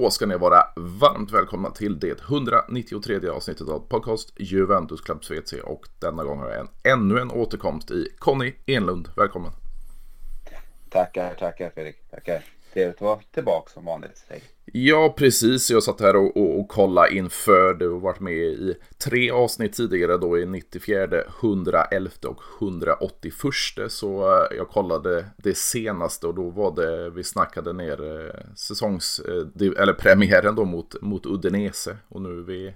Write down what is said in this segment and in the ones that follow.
Då ska ni vara varmt välkomna till det 193 avsnittet av podcast Juventus Club Schweiz och denna gång har jag en, ännu en återkomst i Conny Enlund. Välkommen! Tackar, tackar Fredrik. Tackar. Trevligt att vara tillbaka som vanligt. Ja, precis. Jag satt här och, och, och kollade inför. Du har varit med i tre avsnitt tidigare då i 94, 111 och 181. Så eh, jag kollade det senaste och då var det vi snackade ner eh, säsongs, eh, eller premiären då mot, mot Udinese. Och nu är vi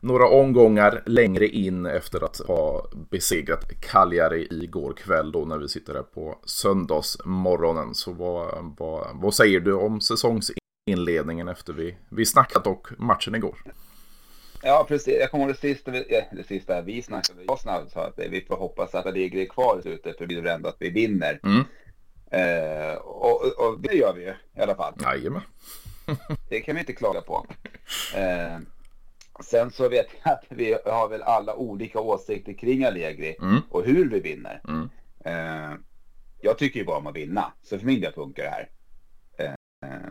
några omgångar längre in efter att ha besegrat Cagliari igår kväll då när vi sitter här på söndagsmorgonen. Så vad, vad, vad säger du om säsongsinledningen efter vi, vi snackat och matchen igår? Ja, precis. Jag kommer ihåg det sista, vi, det sista vi snackade. Jag snabbt sa att vi får hoppas att det ligger kvar i slutet för det blir ändå att vi vinner. Mm. Eh, och, och, det gör vi ju i alla fall. Jajamän. det kan vi inte klaga på. Eh, Sen så vet jag att vi har väl alla olika åsikter kring Allegri mm. och hur vi vinner. Mm. Eh, jag tycker ju bara om att vinna, så för min del funkar det här. Eh,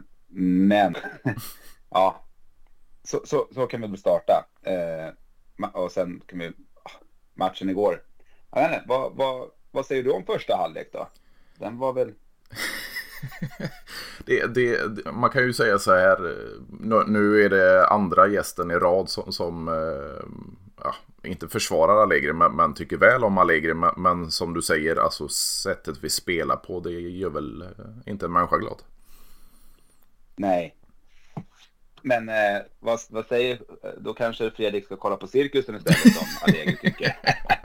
men, ja, så, så, så, kan vi väl starta. Eh, och sen kan vi, matchen igår. Jag vet inte, vad, vad, vad säger du om första halvlek då? Den var väl... det, det, man kan ju säga så här, nu är det andra gästen i rad som, som eh, ja, inte försvarar Allegri men, men, tycker väl om Allegri. Men, men, som du säger, alltså sättet vi spelar på det gör väl eh, inte en människa glad. Nej. Men eh, vad, vad säger, då kanske Fredrik ska kolla på cirkusen istället som Allegri tycker.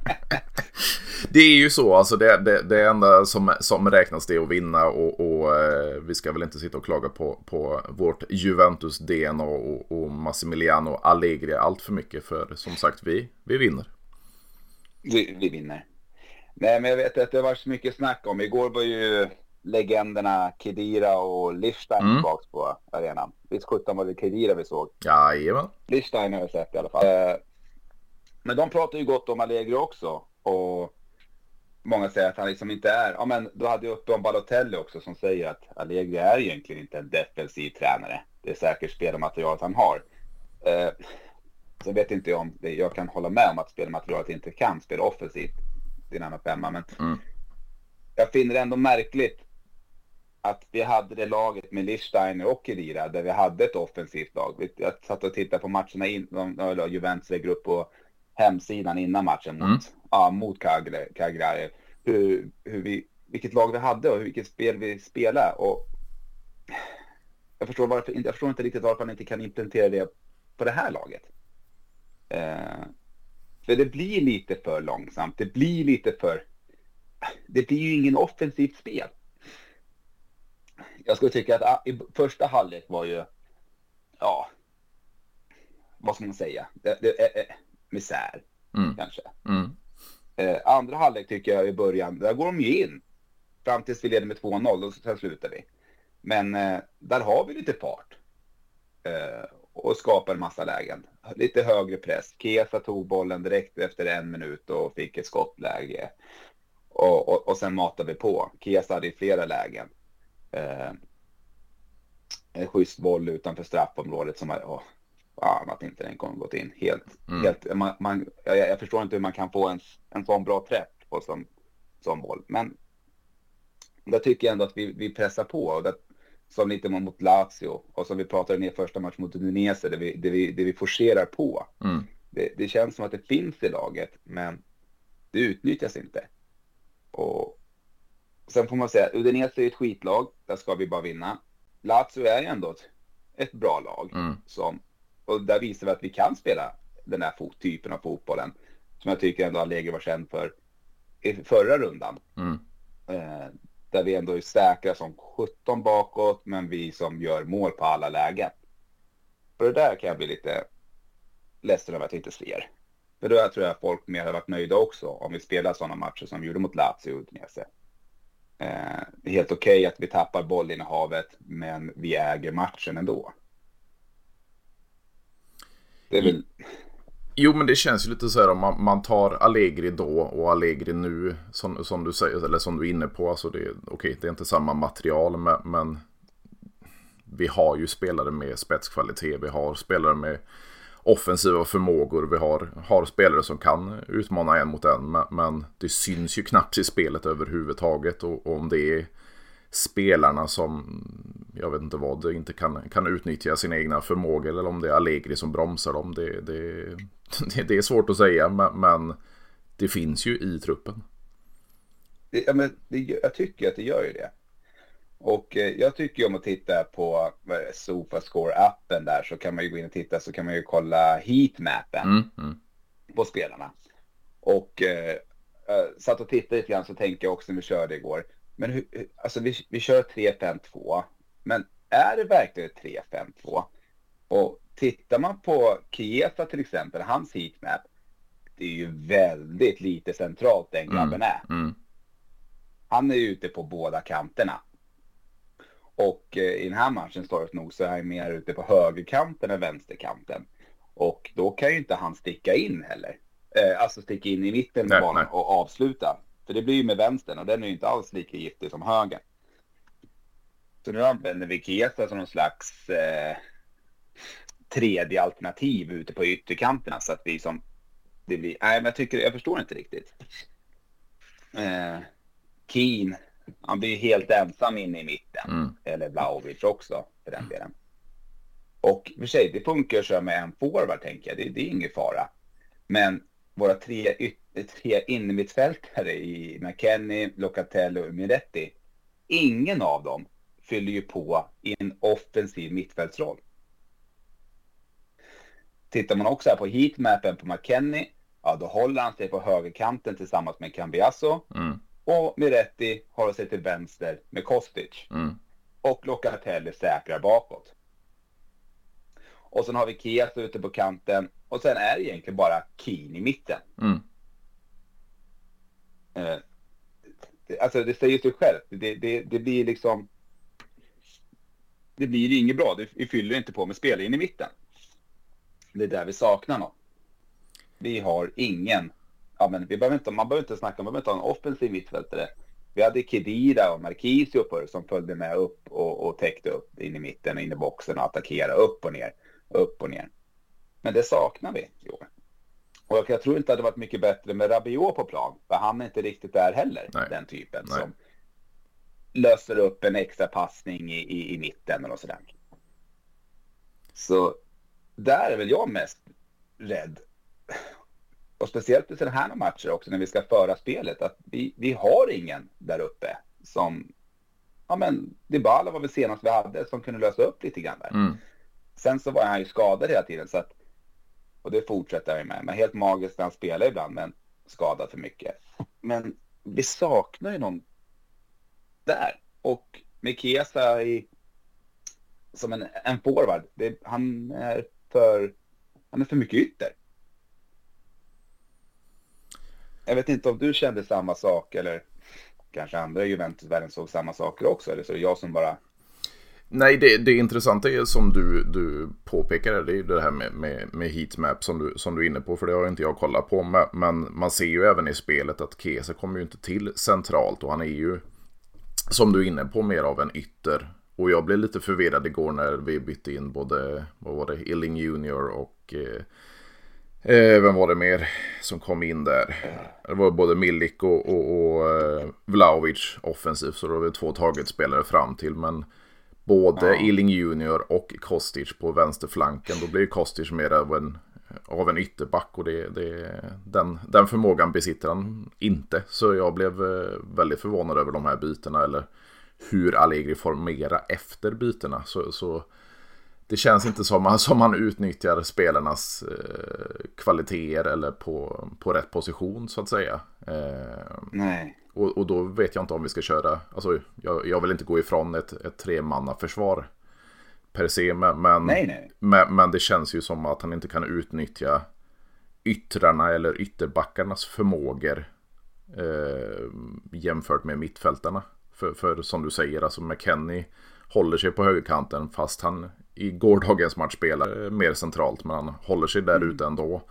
det är ju så, alltså det, det, det enda som, som räknas det är att vinna och, och eh, vi ska väl inte sitta och klaga på, på vårt Juventus-DNA och, och Massimiliano Allegri allt för mycket för som sagt vi, vi vinner. Vi, vi vinner. Nej men jag vet att det varit så mycket snack om, igår var ju legenderna Kedira och Lichstein mm. tillbaka på arenan. Visst sjutton var det Kedira vi såg? Jajamän. Lichstein har jag sett i alla fall. Eh, men de pratar ju gott om Allegri också. Och många säger att han liksom inte är, ja men du hade ju uppe om Balotelli också som säger att Allegri är egentligen inte en defensiv tränare. Det är säkert spelmaterialet han har. Eh, sen vet inte jag om det, jag kan hålla med om att spelmaterialet inte kan spela offensivt din andra femma, men mm. jag finner det ändå märkligt att vi hade det laget med Lichsteiner och Kedira där vi hade ett offensivt lag. Jag satt och tittade på matcherna in, Juventus lägger upp på hemsidan innan matchen mot, mm. ja, mot Cagliari. Hur, hur vi, vilket lag vi hade och vilket spel vi spelade. Och jag, förstår varför, jag förstår inte riktigt varför man inte kan implementera det på det här laget. Eh, för det blir lite för långsamt. Det blir lite för... Det blir ju ingen offensivt spel. Jag skulle tycka att ah, i första halvlek var ju... Ja... Vad ska man säga? Det, det, eh, misär, mm. kanske. Mm. Eh, andra halvlek tycker jag i början, där går de ju in. Fram tills vi leder med 2-0 och sen slutar vi. Men eh, där har vi lite fart. Eh, och skapar en massa lägen. Lite högre press. Kesa tog bollen direkt efter en minut och fick ett skottläge. Och, och, och sen matade vi på. Kesa hade i flera lägen. Eh, en schysst boll utanför straffområdet som var, fan att inte den kommer gått in. Helt, mm. helt, man, man, jag, jag, förstår inte hur man kan få en, en sån bra träff på som, som boll. Men där tycker jag ändå att vi, vi pressar på. Och det, som lite mot Lazio och som vi pratade ner första match mot Udinese där vi, där vi, där vi forcerar på. Mm. Det, det, känns som att det finns i laget men det utnyttjas inte. Och sen får man säga Udinese är ett skitlag, där ska vi bara vinna. Lazio är ju ändå ett, ett bra lag mm. som och där visar vi att vi kan spela den här typen av fotbollen. Som jag tycker ändå Allegri var känd för i förra rundan. Mm. Eh, där vi ändå är säkra som 17 bakåt, men vi som gör mål på alla lägen. Och det där kan jag bli lite ledsen över att jag inte ser. För då tror jag folk mer har varit nöjda också om vi spelar sådana matcher som vi gjorde mot Lazio och Udinese. Eh, det är helt okej okay att vi tappar bollinnehavet, men vi äger matchen ändå. Det är väl... Mm. Jo men det känns ju lite så här om man, man tar Allegri då och Allegri nu som, som du säger, eller som du är inne på. Alltså det, okej, det är inte samma material men, men vi har ju spelare med spetskvalitet, vi har spelare med offensiva förmågor, vi har, har spelare som kan utmana en mot en, men, men det syns ju knappt i spelet överhuvudtaget och, och om det är spelarna som, jag vet inte vad, inte kan, kan utnyttja sina egna förmågor eller om det är Allegri som bromsar dem. Det, det, det, det är svårt att säga, men, men, det finns ju i truppen. Ja, men det, jag tycker att det gör ju det. Och eh, jag tycker om att titta på Sofascore-appen där så kan man ju gå in och titta så kan man ju kolla heatmappen mm, mm. på spelarna. Och eh, satt och tittade lite grann så tänkte jag också när vi körde igår. Men hur, alltså vi, vi kör 3-5-2. Men är det verkligen 3-5-2? Och tittar man på Chiesa till exempel, hans heatmap. Det är ju väldigt lite centralt den grabben är. Mm, mm. Han är ute på båda kanterna. Och eh, i den här matchen, störigt nog, så är han mer ute på högerkanten än vänsterkanten. Och då kan ju inte han sticka in heller. Eh, alltså sticka in i mitten med banan och avsluta. För det blir ju med vänstern och den är ju inte alls lika giftig som höger. Så nu använder vi Kesa som någon slags eh, tredje alternativ ute på ytterkanterna så att vi som det blir. Nej, men jag tycker jag förstår inte riktigt. Eh, Keen, han blir helt ensam inne i mitten. Mm. Eller Vlahovic också för den delen. Och för sig, det funkar att köra med en forward tänker jag. Det, det är ingen fara. Men våra tre yt tre innermittfältare i McKennie, Locatello och Miretti. Ingen av dem fyller ju på i en offensiv mittfältsroll. Tittar man också här på heatmappen på McKennie, ja då håller han sig på högerkanten tillsammans med Cambiasso. Mm. Och Miretti håller sig till vänster med Kostic. Mm. Och Locatelli säkrar bakåt. Och sen har vi Kias ute på kanten och sen är det egentligen bara Keen i mitten. Mm. Eh, alltså det säger sig självt. Det, det, det blir liksom... Det blir inget bra. Det, vi fyller inte på med spel in i mitten. Det är där vi saknar något. Vi har ingen... Ja, men vi behöver inte, man behöver inte snacka, man behöver inte ha en offensiv mittfältare. Vi hade Kedira och Marquisio förr som följde med upp och, och täckte upp in i mitten och in i boxen och attackerade upp och ner, upp och ner. Men det saknar vi i år. Och jag tror inte att det varit mycket bättre med Rabiot på plan. För han är inte riktigt där heller, Nej. den typen. Nej. Som löser upp en extra passning i, i, i mitten och sådär. Så där är väl jag mest rädd. Och speciellt i sådana här matcher också när vi ska föra spelet. Att vi, vi har ingen där uppe som... Ja men Dybala var väl senast vi hade som kunde lösa upp lite grann där. Mm. Sen så var han ju skadad hela tiden så att och det fortsätter jag med. Men helt magiskt när han spelar ibland, men skadad för mycket. Men vi saknar ju någon där. Och Mikesa i, som en, en forward, det, han, är för, han är för mycket ytter. Jag vet inte om du kände samma sak eller kanske andra i Juventus-världen såg samma saker också. Eller så är det jag som bara Nej, det, det intressanta är som du, du påpekade, det är ju det här med, med, med heatmap som du, som du är inne på, för det har inte jag kollat på. Men man ser ju även i spelet att Kese kommer ju inte till centralt och han är ju, som du är inne på, mer av en ytter. Och jag blev lite förvirrad igår när vi bytte in både, vad var det, Illing Junior och eh, eh, vem var det mer som kom in där? Det var både Milik och, och, och eh, Vlaovic offensivt, så det var två taget spelare fram till. Men både ja. Illing Junior och Kostic på vänsterflanken. Då blir Kostic mer av en, av en ytterback och det, det, den, den förmågan besitter han inte. Så jag blev eh, väldigt förvånad över de här bytena eller hur Allegri formerar efter bytena. Så, så det känns inte som, att som han utnyttjar spelarnas eh, kvaliteter eller på, på rätt position så att säga. Eh, Nej. Och, och då vet jag inte om vi ska köra, alltså jag, jag vill inte gå ifrån ett, ett tremannaförsvar per se. Men, men, nej, nej. Men, men, det känns ju som att han inte kan utnyttja yttrarna eller ytterbackarnas förmågor eh, jämfört med mittfältarna. För, för som du säger, alltså McKennie håller sig på högerkanten fast han i gårdagens match spelar mer centralt. Men han håller sig där mm. ute ändå.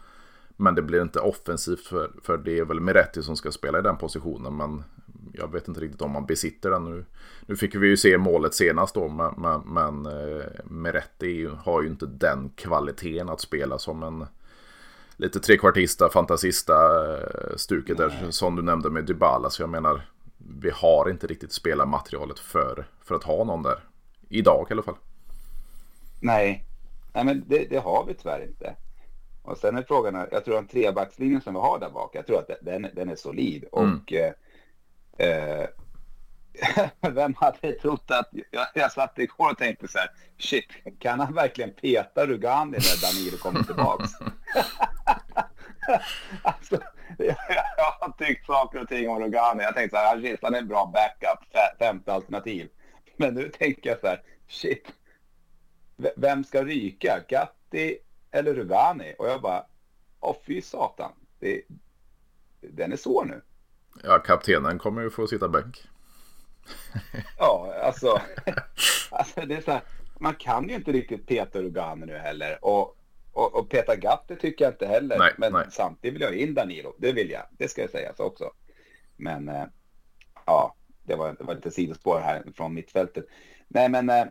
Men det blir inte offensivt för, för det är väl Meretti som ska spela i den positionen. Men jag vet inte riktigt om man besitter den nu. Nu fick vi ju se målet senast då, men, men, men eh, Meretti har ju inte den kvaliteten att spela som en lite trekvartista, fantasista eh, stuket där som du nämnde med Dybala. Så jag menar, vi har inte riktigt spelarmaterialet för, för att ha någon där. Idag i alla fall. Nej, Nej men det, det har vi tyvärr inte. Och sen är frågan, jag tror den trebackslinjen som vi har där bak, jag tror att den, den är solid. Mm. Och eh, eh vem hade trott att, jag, jag satt igår och tänkte så här, shit, kan han verkligen peta Rugani när Danilo kommer tillbaks? alltså, jag, jag har tyckt saker och ting om Rugani. Jag tänkte så här, shit, han är en bra backup, femte alternativ. Men nu tänker jag så här, shit, vem ska ryka? Gatti eller Rugani? Och jag bara, åh fy satan. Det, den är svår nu. Ja, kaptenen kommer ju få sitta bänk. ja, alltså, alltså det är så här, man kan ju inte riktigt peta Rugani nu heller. Och, och, och peta Gatti tycker jag inte heller. Nej, men nej. samtidigt vill jag in Danilo. Det vill jag. Det ska jag säga så också. Men eh, ja, det var, det var lite sidospår här från mittfältet. Nej, men eh,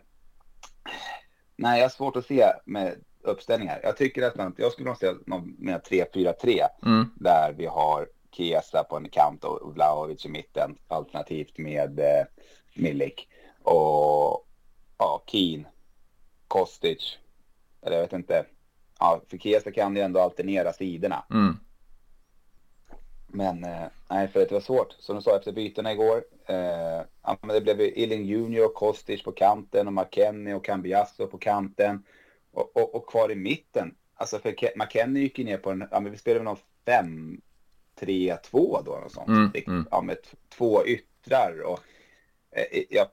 nej, jag har svårt att se med uppställningar. Jag tycker att jag skulle vilja se någon med 3-4-3 mm. där vi har Kesa på en kant och Vlahovic i mitten alternativt med eh, Milik och ja, Keen, Kostic. Eller jag vet inte. Ja, för Kesa kan ju ändå alternera sidorna. Mm. Men eh, nej, för det var svårt. Som du sa efter bytena igår. Eh, ja, men det blev Illing Junior och Kostic på kanten och McKennie och Cambiasso på kanten. Och, och, och, kvar i mitten. Alltså för McKennie gick ju ner på en, ja men vi spelade någon 5 3 2 då. Och sånt. Mm, mm. Ja, med två yttrar och eh, ja.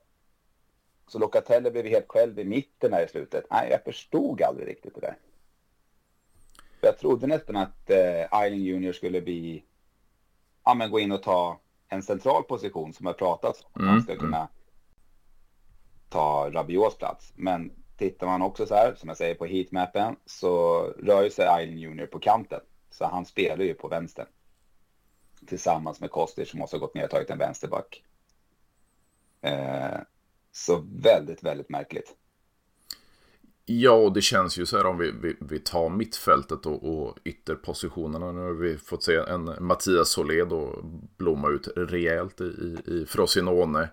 Så Locatelli blev helt själv i mitten här i slutet. Nej, jag förstod aldrig riktigt det där. Jag trodde nästan att eh, Island Junior skulle bli, ja men gå in och ta en central position som har pratats om. Mm, man ska mm. kunna ta Rabiots plats. Men tittar man också så här, som jag säger på heatmappen, så rör sig Island Junior på kanten. Så han spelar ju på vänster. Tillsammans med Kostic som också har gått ner och tagit en vänsterback. Eh, så väldigt, väldigt märkligt. Ja, och det känns ju så här om vi, vi, vi tar mittfältet och, och ytterpositionerna. Nu har vi fått se en Mattias Solé då blomma ut rejält i, i, i Frosinone.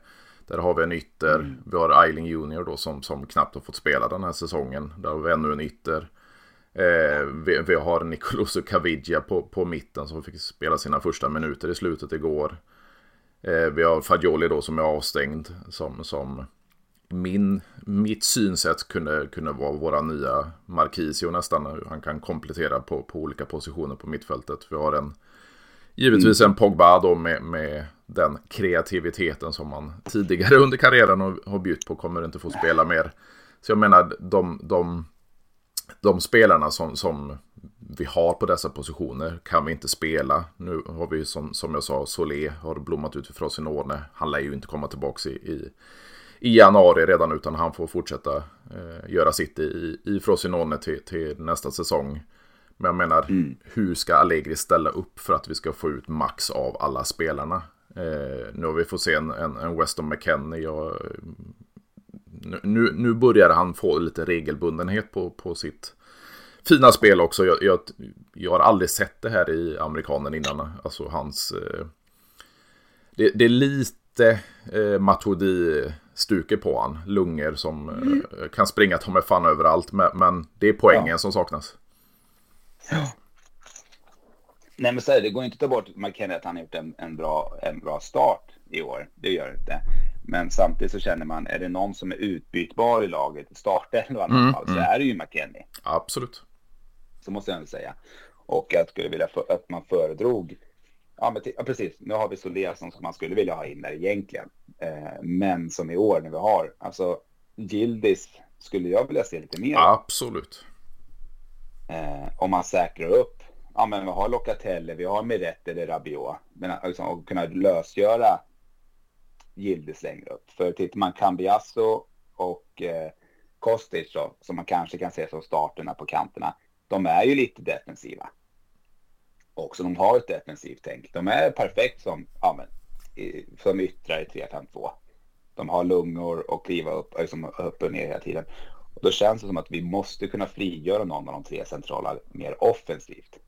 Där har vi en ytter. Mm. Vi har Eiling Junior då som, som knappt har fått spela den här säsongen. Där har vi ännu en ytter. Eh, vi, vi, har Nicoloso Caviglia på, på mitten som fick spela sina första minuter i slutet igår. Eh, vi har Fagioli då som är avstängd som, som min, mitt synsätt kunde, kunde vara våra nya Marquisio nästan. Han kan komplettera på, på olika positioner på mittfältet. Vi har en givetvis en Pogba då med, med den kreativiteten som man tidigare under karriären har, har bjudit på kommer inte få spela mer. Så jag menar de, de, de spelarna som, som vi har på dessa positioner kan vi inte spela. Nu har vi som, som jag sa, Solé har blommat ut för Frosinone. Han lär ju inte komma tillbaka i, i, i januari redan utan han får fortsätta eh, göra sitt i, i Frosinone till, till nästa säsong. Men jag menar, mm. hur ska Allegri ställa upp för att vi ska få ut max av alla spelarna? Eh, nu har vi fått se en, en, en Weston McKennie. Jag, nu, nu börjar han få lite regelbundenhet på, på sitt fina spel också. Jag, jag, jag har aldrig sett det här i amerikanen innan. Alltså hans... Eh, det, det, är lite eh, Matuidi-stuke på han. Lungor som mm. eh, kan springa ta med fan överallt. Men, men det är poängen ja. som saknas. Ja. Nej men så här, det går inte att ta bort McKennie att han har gjort en, en, bra, en bra start i år. Det gör det inte. Men samtidigt så känner man, är det någon som är utbytbar i laget, i startelvan mm, fall, så mm. är det ju McKennie. Absolut. Så måste jag väl säga. Och jag skulle vilja för, att man föredrog, ja, men ja precis, nu har vi Solé som man skulle vilja ha in där egentligen. Eh, men som i år när vi har, alltså Gildis skulle jag vilja se lite mer. Absolut. Eh, om man säkrar upp ja, men vi har Locatelli, vi har Miretti eller Rabiot. Men alltså, liksom, att kunna lösgöra Gildes längre upp. För tittar man Cambiasso och eh, Kostic då, som man kanske kan se som starterna på kanterna. De är ju lite defensiva. Också de har ett defensivt tänk. De är perfekt som ja, men, i, som yttrar i 3-5-2. De har lungor och kliva upp, liksom upp och ner hela tiden. Och då känns det som att vi måste kunna frigöra någon av de tre centrala mer offensivt.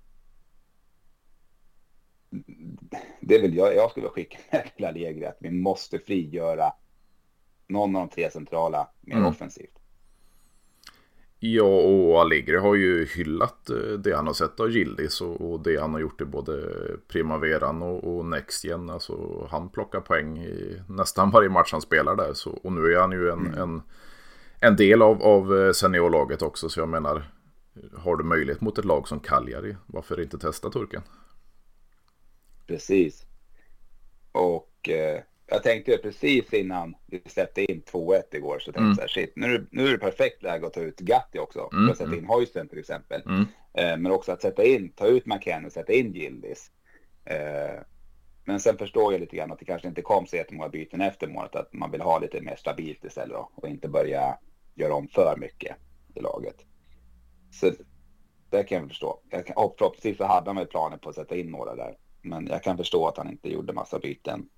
Det vill jag, jag skulle skicka med till Allegri att vi måste frigöra någon av de tre centrala mer mm. offensivt. Ja, och Allegri har ju hyllat eh, det han har sett av Gildis och, det han har gjort i både Primaveran och, och Nextgen. Alltså han plockar poäng i nästan varje match han spelar där. Så, och nu är han ju en, mm. en, en, del av, av eh, seniorlaget också. Så jag menar, har du möjlighet mot ett lag som Cagliari, varför inte testa turken? Precis. Och eh, jag tänkte precis innan vi släppte in 2-1 igår så tänkte mm. jag så här, shit, nu nu är det perfekt läge att ta ut Gatti också. Mm. För att sätta mm. in Hoysen till exempel. Mm. Eh, men också att sätta in, ta ut McKenna och sätta in Gildis. Eh, men sen förstår jag lite grann att det kanske inte kom så jättemånga byten efter målet. Att man vill ha lite mer stabilt istället då, och inte börja göra om för mycket i laget. Så det kan jag förstå. Jag kan, förhoppningsvis så hade han väl planer på att sätta in några där. Men jag kan förstå att han inte gjorde massa byten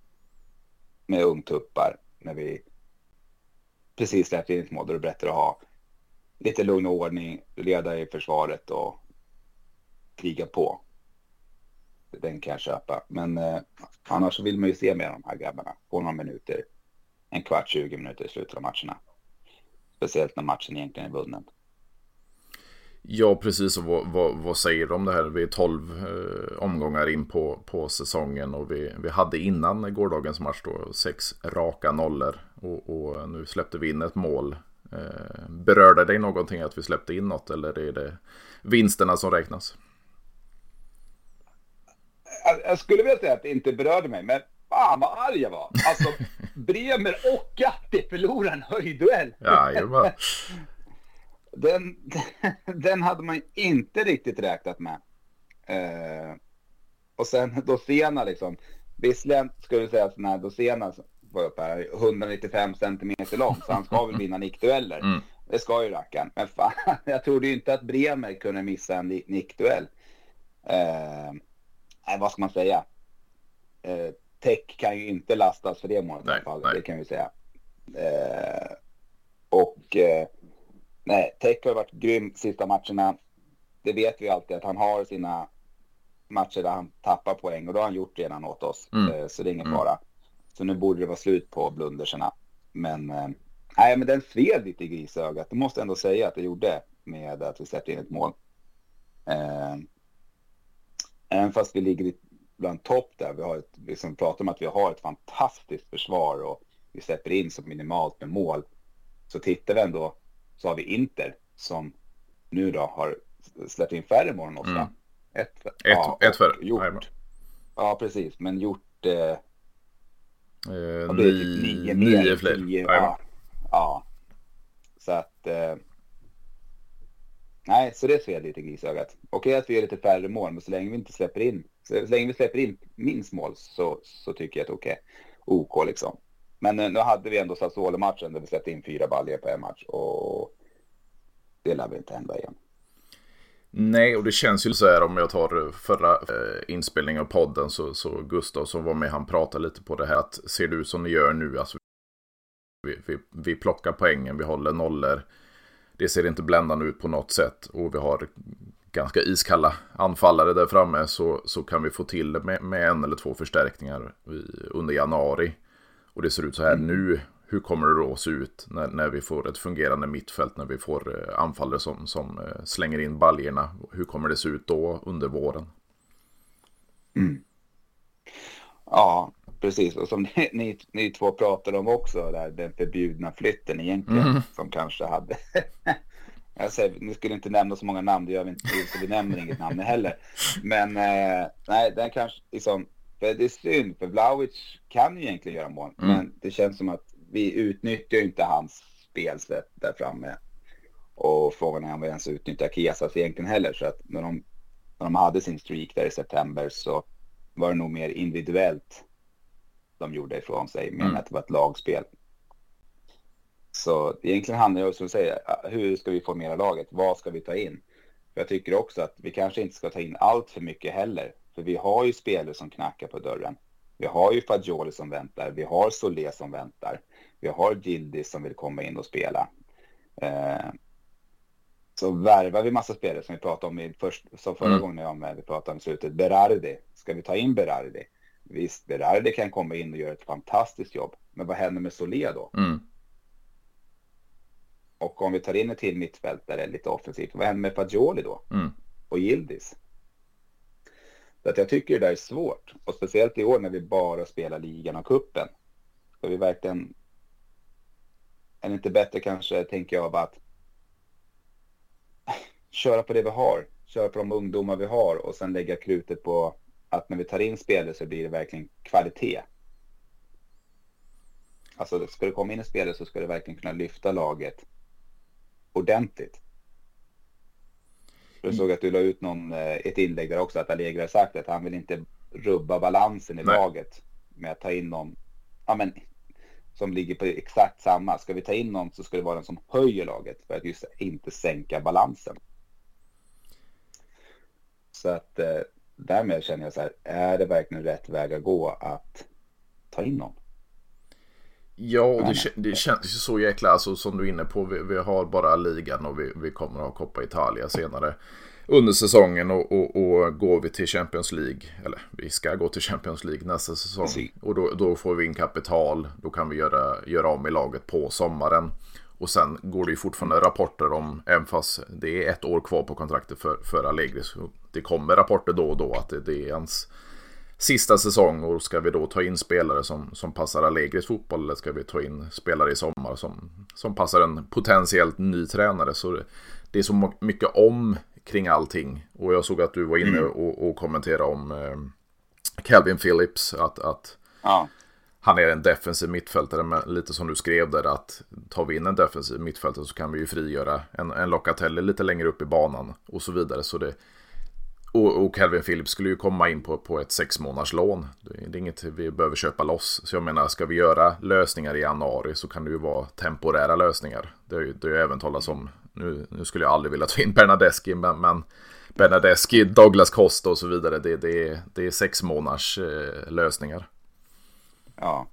med ungtuppar när vi precis släppte in ett mål. Då är det bättre att ha lite lugn och ordning, leda i försvaret och kriga på. Den kan jag köpa. Men eh, annars vill man ju se mer av de här grabbarna på några minuter. En kvart, 20 minuter i slutet av matcherna. Speciellt när matchen egentligen är vunnen. Ja, precis. Och vad, vad, vad, säger de om det här? Vi är 12 eh, omgångar in på, på säsongen och vi, vi hade innan gårdagens match då sex raka nollor. Och, och nu släppte vi in ett mål. Eh, berörde dig någonting att vi släppte in något eller är det vinsterna som räknas? Jag skulle vilja säga att det inte berörde mig, men fan vad arg jag var. Alltså, Bremer och Gatti förlorade en höjdduell. Ja, den, den hade man inte riktigt räknat med. Eh, och sen Dosena liksom. Visserligen skulle jag säga att när Dosena var uppe här, 195 centimeter lång, så han ska väl vinna nickdueller. Mm. Det ska ju rackaren. Men fan, jag trodde ju inte att Bremer kunde missa en nickduell. Eh, nej, vad ska man säga? Eh, Tech kan ju inte lastas för det målet nej, i alla fall. Nej. Det kan vi säga. Eh, och eh, Nej, Tech har varit grym sista matcherna. Det vet vi alltid att han har sina matcher där han tappar poäng och då har han gjort redan åt oss. Mm. Eh, så det är ingen mm. fara. Så nu borde det vara slut på blunderserna. Men eh, nej, men den sved lite i grisögat. Det måste jag ändå säga att det gjorde med att vi släppte in ett mål. Även fast vi ligger bland topp där. Vi har ett, liksom pratar om att vi har ett fantastiskt försvar och vi släpper in så minimalt med mål. Så tittar vi ändå så har vi Inter som nu då har släppt in färre mål än oss. Mm. Ett, ett, ja, ett färre. Gjort, ja, precis. Men gjort... Eh, eh, typ nio, nio fler. Nio, ja, ja. Så att... Eh, nej, så det ser lite grisögat. Okej att vi gör lite färre mål, men så länge vi inte släpper in... Så, så länge vi släpper in minst mål så, så tycker jag att okej. Okay, OK liksom. Men eh, nu hade vi ändå Sassuolo-matchen där vi släppte in fyra baljor på en match och det lär väl inte hända igen. Nej, och det känns ju så här om jag tar eh, förra eh, inspelningen av podden så, så Gustav som var med, han pratade lite på det här att ser det ut som ni gör nu, alltså vi, vi, vi plockar poängen, vi håller nollor. Det ser inte bländande ut på något sätt och vi har ganska iskalla anfallare där framme så, så kan vi få till det med, med en eller två förstärkningar i, under januari och det ser ut så här mm. nu, hur kommer det då se ut när, när vi får ett fungerande mittfält, när vi får eh, anfallare som, som eh, slänger in baljerna? Hur kommer det se ut då under våren? Mm. Ja, precis. Och som ni, ni, ni två pratade om också, där, den förbjudna flytten egentligen, mm. som kanske hade... Jag säger, ni skulle inte nämna så många namn, det gör vi inte, så vi nämner inget namn heller. Men eh, nej, den kanske liksom för det är synd, för Vlahovic kan ju egentligen göra mål, mm. men det känns som att vi utnyttjar inte hans spelsätt där framme. Och frågan är om vi ens utnyttjar Kiesas egentligen heller. Så att när de, när de hade sin streak där i september så var det nog mer individuellt de gjorde ifrån sig, mer mm. än att det var ett lagspel. Så egentligen handlar det om att säga, hur ska vi formera laget? Vad ska vi ta in? För jag tycker också att vi kanske inte ska ta in allt för mycket heller. För vi har ju spelare som knackar på dörren. Vi har ju Fagioli som väntar. Vi har Solé som väntar. Vi har Gildis som vill komma in och spela. Eh, så värvar vi massa spelare som vi pratade om i först, som förra mm. gången jag med. Vi pratade om slutet. Berardi. Ska vi ta in Berardi? Visst, Berardi kan komma in och göra ett fantastiskt jobb. Men vad händer med Solé då? Mm. Och om vi tar in en till mittfältare lite offensivt, vad händer med Fagioli då? Mm. Och Gildis? Så att jag tycker det där är svårt. Och speciellt i år när vi bara spelar ligan och kuppen. Ska vi verkligen... Är det inte bättre kanske, tänker jag, att köra på det vi har. Köra på de ungdomar vi har och sen lägga krutet på att när vi tar in spelare så blir det verkligen kvalitet. Alltså ska det komma in en spelare så ska det verkligen kunna lyfta laget ordentligt. Jag såg att du la ut någon, eh, ett inlägg där också att Allegri har sagt att han vill inte rubba balansen i Nej. laget med att ta in någon ja, men, som ligger på exakt samma. Ska vi ta in någon så ska det vara den som höjer laget för att just inte sänka balansen. Så att eh, därmed känner jag så här, är det verkligen rätt väg att gå att ta in någon? Ja, och det, det känns ju så jäkla, alltså, som du är inne på, vi, vi har bara ligan och vi, vi kommer att ha Coppa Italia senare under säsongen och, och, och, går vi till Champions League, eller vi ska gå till Champions League nästa säsong och då, då får vi in kapital, då kan vi göra, göra om i laget på sommaren. Och sen går det ju fortfarande rapporter om, även fast det är ett år kvar på kontraktet för, för Allegri, så det kommer rapporter då och då att det, det är ens sista säsong och ska vi då ta in spelare som, som passar Allegris fotboll eller ska vi ta in spelare i sommar som, som passar en potentiellt ny tränare. Så det, det är så mycket om kring allting. Och jag såg att du var inne mm. och, och kommenterade om eh, Calvin Phillips. Att, att ja han är en defensiv mittfältare. Men lite som du skrev där att tar vi in en defensiv mittfältare så kan vi ju frigöra en, en Locatelli lite längre upp i banan och så vidare. Så det, och, och Calvin Phillips skulle ju komma in på, på ett sex månaders lån. Det är inget vi behöver köpa loss. Så jag menar, ska vi göra lösningar i januari så kan det ju vara temporära lösningar. Det har ju, det har ju även talats om, nu, nu skulle jag aldrig vilja ta in Bernadeschi, men, men Bernadeschi, Douglas Costa och så vidare, det, det, är, det är sex månaders eh, lösningar. Ja.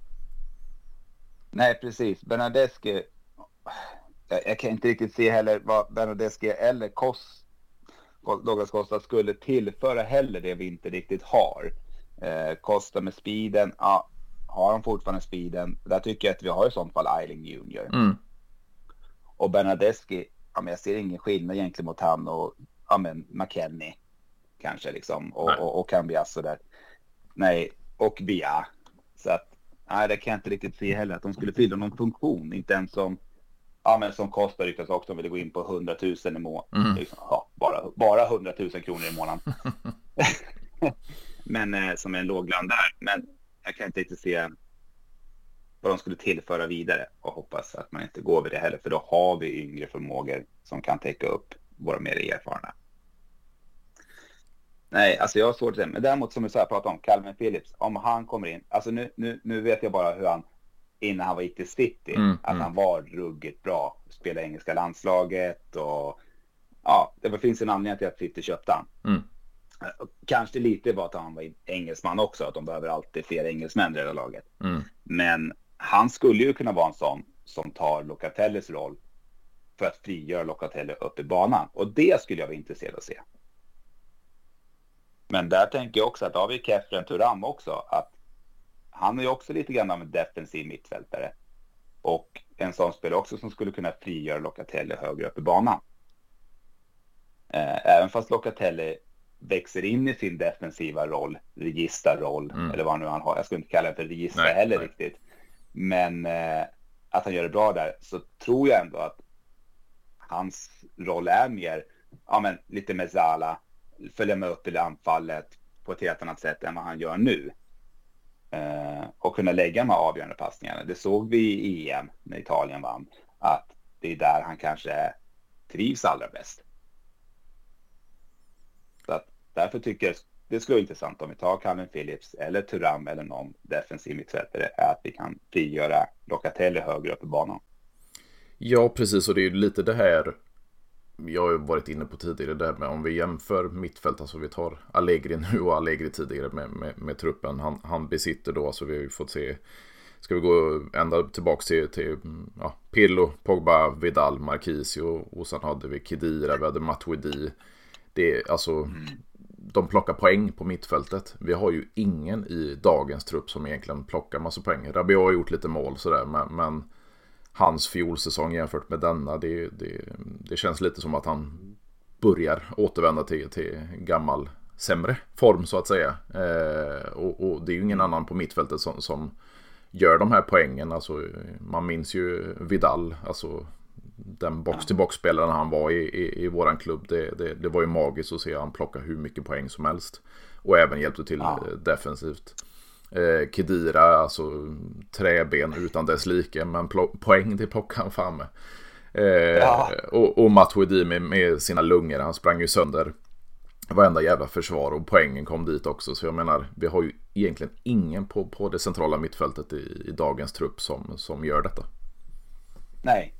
Nej, precis. Bernadeschi, jag, jag, kan inte riktigt se heller vad Bernadeschi eller Costa Douglas Costa skulle tillföra heller det vi inte riktigt har. Eh, Costa med speeden, ja, har han fortfarande speeden? Där tycker jag att vi har i sånt fall Eiling Junior. Mm. Och Bernadeschi, ja, men jag ser ingen skillnad egentligen mot han och ja, men McKennie kanske liksom och, nej. och, och Cambias där. Nej, och Bia. Så att nej, det kan jag inte riktigt se heller att de skulle fylla någon funktion, inte ens som ja, men som kostar ryktas också om vi gå in på 100 000 i månaden. Mm. Liksom, ja, bara, bara 100 000 kronor i månaden. men eh, som är en låg lön där. Men jag kan inte riktigt se vad de skulle tillföra vidare och hoppas att man inte går vid det heller. För då har vi yngre förmågor som kan täcka upp våra mer erfarna. Nej, alltså jag har svårt att säga. Men däremot som du sa, pratade om Calvin Phillips. Om han kommer in. Alltså nu, nu, nu vet jag bara hur han innan han var gick till City. Mm, att mm. han var ruggigt bra. Spelade engelska landslaget och ja, det finns en anledning till att City köpte han. Mm. Kanske lite var att han var engelsman också, att de behöver alltid fler engelsmän i det laget. Mm. Men han skulle ju kunna vara en sån som tar Locatellis roll för att frigöra Locatelli upp i banan. Och det skulle jag vara intresserad av att se. Men där tänker jag också att har vi Kefren Turam också, att han är ju också lite grann av en defensiv mittfältare. Och en sån spelare också som skulle kunna frigöra Locatelli högre upp i banan. Eh, även fast Locatelli växer in i sin defensiva roll, registerroll, mm. eller vad nu han har. Jag skulle inte kalla det för register nej, heller nej. riktigt. Men eh, att han gör det bra där, så tror jag ändå att hans roll är mer, ja men lite med Zala, följa med upp i det anfallet på ett helt annat sätt än vad han gör nu. Eh, och kunna lägga de här avgörande passningarna. Det såg vi i EM när Italien vann, att det är där han kanske trivs allra bäst. Så att därför tycker jag det skulle vara intressant om vi tar Calvin Phillips eller Turam eller någon defensiv mittfältare, att vi kan frigöra Locatelli högre upp i banan. Ja, precis, och det är lite det här jag har varit inne på tidigare där med om vi jämför mittfält, alltså vi tar Allegri nu och Allegri tidigare med, med, med truppen han, han besitter då, alltså vi har ju fått se Ska vi gå ända tillbaka till, till ja, Pirlo, Pogba, Vidal, Marquisio och sen hade vi Kedira, vi hade Matuidi. Det är alltså, de plockar poäng på mittfältet. Vi har ju ingen i dagens trupp som egentligen plockar massa poäng. Rabiot har gjort lite mål sådär, men, men hans fjolsäsong jämfört med denna, det, det, det känns lite som att han börjar återvända till, till gammal sämre form så att säga. Eh, och, och, det är ju ingen annan på mittfältet som, som gör de här poängen. Alltså, man minns ju Vidal, alltså den box-till-box-spelaren han var i, i, i våran klubb. Det, det, det, var ju magiskt att se han plocka hur mycket poäng som helst. Och även hjälpte till ja. defensivt. Eh, Kedira, alltså träben utan dess like, men poäng det plockade han fan med. Eh, ja. Och, och Matuidi med, med sina lungor, han sprang ju sönder varenda jävla försvar och poängen kom dit också. Så jag menar, vi har ju egentligen ingen på, på det centrala mittfältet i, i dagens trupp som, som gör detta. Nej.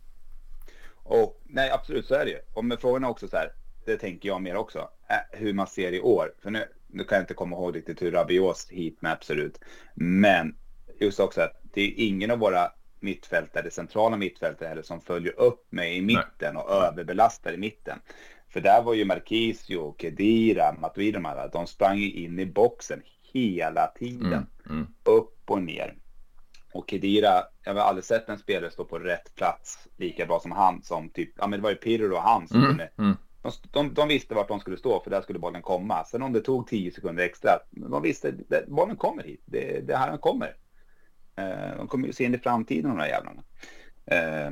Och nej, absolut så är det ju. Och med frågan är också så här, det tänker jag mer också, hur man ser i år. För nu, nu kan jag inte komma ihåg riktigt hur Rabios heatmap ser ut. Men just också att det är ingen av våra mittfältare, centrala mittfältare heller, som följer upp med i mitten Nej. och överbelastar i mitten. För där var ju Marquisio, Kedira, Matuidi, de sprang ju in i boxen hela tiden. Mm, mm. Upp och ner. Och Kedira, jag har aldrig sett en spelare stå på rätt plats lika bra som han. Som typ, ja men det var ju Pirro och han som mm, kunde, mm. De, de, visste vart de skulle stå för där skulle bollen komma. Sen om det tog tio sekunder extra, de visste att bollen kommer hit. Det, det här den kommer. Eh, de kommer ju se in i framtiden de här jävlarna. Eh,